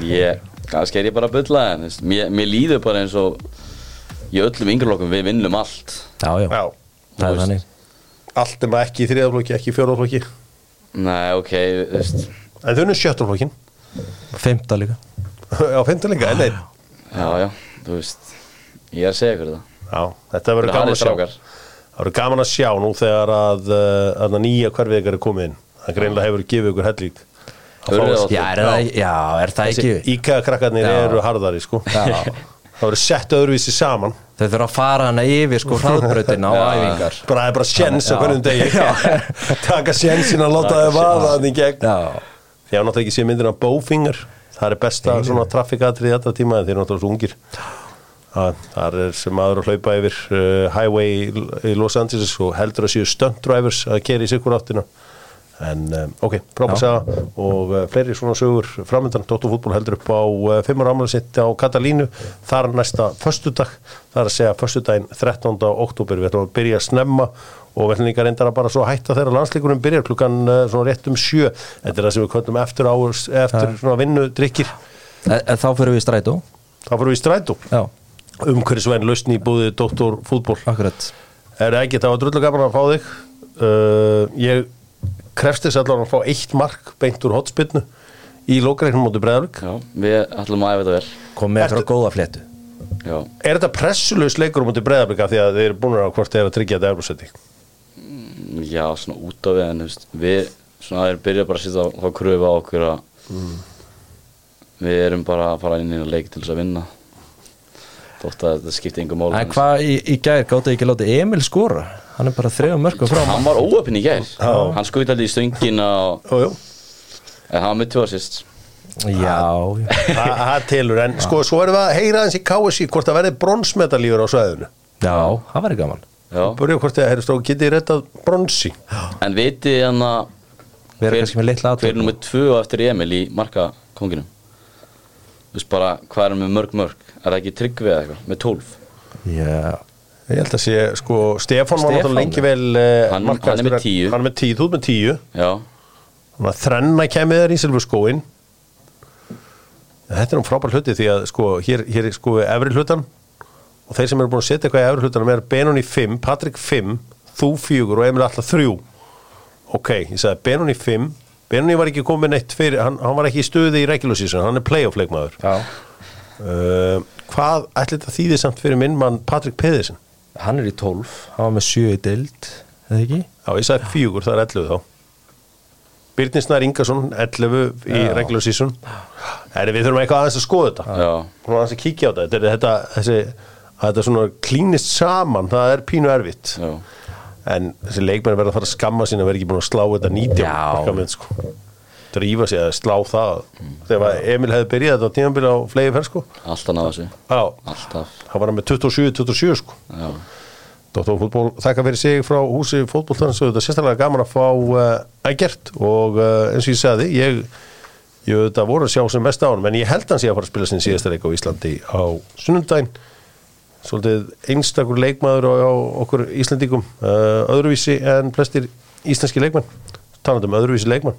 ég, kannski er ég bara að bulla en þú veist, mér, mér líður bara eins og í öllum yngrelokkum við vinnum allt. Já, já, Já, það er þannig. Allt er maður ekki í þriðaflokki, ekki í fjórðaflokki Nei, ok, þú veist. En þau eru sjöttaflokkin Fymta líka. Á fimmtalega, en þeir Já, já, þú veist Ég er að segja ykkur það. Já, þetta verður Það gaman er að sjá. Það verður gaman að sjá nú þegar að, uh, að nýja hverfið ykkar er komið inn Það greinlega hefur gefið ykkur hellík já, er það, já, er það ekki? Íkæðakrakkarnir Já. eru harðari sko. Já. Það verður sett öðruvísi saman. Þau þurfa að fara hana yfir sko hraðbrautina á æfingar. Bara það er bara sjens á hverjum degi. Taka sjensin að láta þau vaða þannig gegn. Já, því að náttúrulega ekki sé myndina Bowfinger. Það er besta svona traffikatrið í þetta tíma þeir eru náttúrulega svo ungir. Það- þar er sem maður að hlaupa yfir uh, highway í- Los Angeles og heldur að séu stunt drivers að kera í sikkur áttina en um, ok, frábært saga og uh, fleiri svona sögur framöndan Dóttur fútból heldur upp á uh, fimmur ámæli sitt á Katalínu þar næsta föstudag, það er að segja föstudaginn 13. oktober, við ætlum að byrja að snemma og við ætlum líka reyndar að bara svo hætta þegar landsleikurinn byrjar klukkan svona rétt um sjö. Þetta er það sem við köllum eftir áurs eftir svona vinnudrykkir. En, en þá fyrir við í strætó. Þá fyrir við í strætó. Já, umhverfisvæn lausn í búði Dóttor fútból akkurat. Er ekki, það var drullu gaman að fá þig. Uh, ég krefst þess allan að fá eitt mark beint úr hotspinnu í lókareiknum móti Breðalvik Já, við ætlum að æfa þetta vel. Kom með Ertu- eitthvað góða fléttu. Já, er þetta pressulegs leikur móti Breðalvik af því að þeir eru búin að hvort þeir eru að tryggja þetta eflusetti já, svona út af við en við svona erum byrjað bara að setja þá kröfu á okkur að við erum bara að fara inn í að leik til þess að vinna þótt að þetta skipti yngur mál en hvað í, í gær gáttu ekki látið Emil skora? Hann er bara þrejum mörgum frá. Hann var óöpinn í gær. Hann skutt aldrei í stöngina og en hann var með tvö assist já. Það það telur, en sko, svo erum við að heyra hans í KSI hvort það verði bronsmedalífur á svæðinu. Já, það væri gaman. Já. Börja hvort það, heyrðu strók, getið rettað bronsi? En vitið hann að við erum kannski með litla hver er nummið tvö eftir Emil í marka konginum þú veist bara hvað er með mörg mörg? Er það ekki tryggvið eða eitthvað? Með tólf? Já, Ég held að sé, sko, Stefán var náttúrulega lengi vel uh, Hann- hann er með tíu. Hann er með tíu, þú ert með tíu. Já, Þannig að þrenna kemið þær í Silfur skóin Þetta er um frábær hluti því að sko, hér, hér er sko efri hlutan. Og þeir sem eru búin að setja eitthvað í efri hlutanum er Benoni 5, Patrik 5 þú 4 og Emil alltaf 3 Ok, ég sagði Benoni 5 Benoni var ekki komið neitt fyrir hann, hann var ekki í stöði í regular season, hann er playoff leikmaður. Uh, Hvað ætli þetta þýði samt fyrir minn mann Patrik Pedersen? hann er í 12 hann var með 7 í dild eða ekki? Já, ég sagði fjögur, það er 11 þá. Birnir Snær Ingarsson 11 í regular season. Heri, Við þurfum eitthvað aðeins að skoða þetta. Svona aðeins að kíkja á þetta. Þetta, er þetta, þessi, þetta svona klínist saman það er pínu erfitt. Já en þessi leikmenn verða að fara að skamma sín að vera ekki búin að slá þetta 90 Já. markamenn, sko. drífa sig að slá það. Þegar Emil hefði byrjað þetta á tímanbyrja á flegi fer sko alltaf Já, alltaf. Hann var með 27-27 sko. Dóttar fútból þakka fyrir sig frá húsi fótbóltarins og þetta er sérstaklega gaman að fá uh, ægert og uh, eins og ég sagði ég, ég þetta voru að sjá sem mest á hann en ég held hann sé að fara að spila sin síðasta leik á Íslandi á sunnundaginn svolítið einstakur leikmaður á, á okkur Íslandingum uh, öðruvísi en flestir íslenski leikmann talandi um öðruvísi leikmann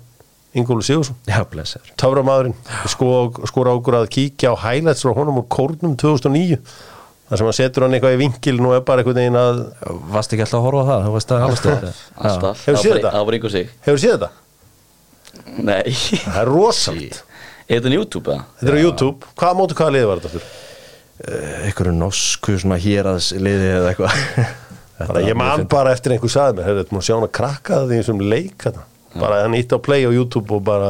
Ingólu Sigursson já, blessaður. Táframadurinn skora, skora okkur að kíkja á highlights frá honum úr kórnum 2009 þar sem hann setur hann eitthvað í vinkilin og er bara einhvern veginn að varst ekki alltaf að horfa á það? Þú veist að alveg stöð alltaf. Hefur séð Það var- þetta? það var ykkur sig. Hefur séð þetta? Nei. Það er rosalit Er þetta á YouTube eða? Þetta er á YouTube, hvað móti hvaða liði var þetta fyrir? Einhverju norsku svona héraðs liði eða eitthvað ég man bara eftir einhver sagði mér, þetta múin sjá hann að krakka það því sem leik þetta. Bara hann ítti á play á YouTube og bara,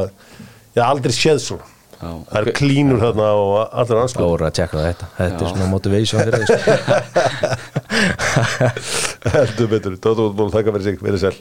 ég haf aldrei séð svona. Já. Það er klínur þarna og allir anskoð. Ára að tjekka þetta Þetta er svona motivation fyrir þessu Heldur betur, Dóttu Útból, þakka fyrir sig, verið sæl.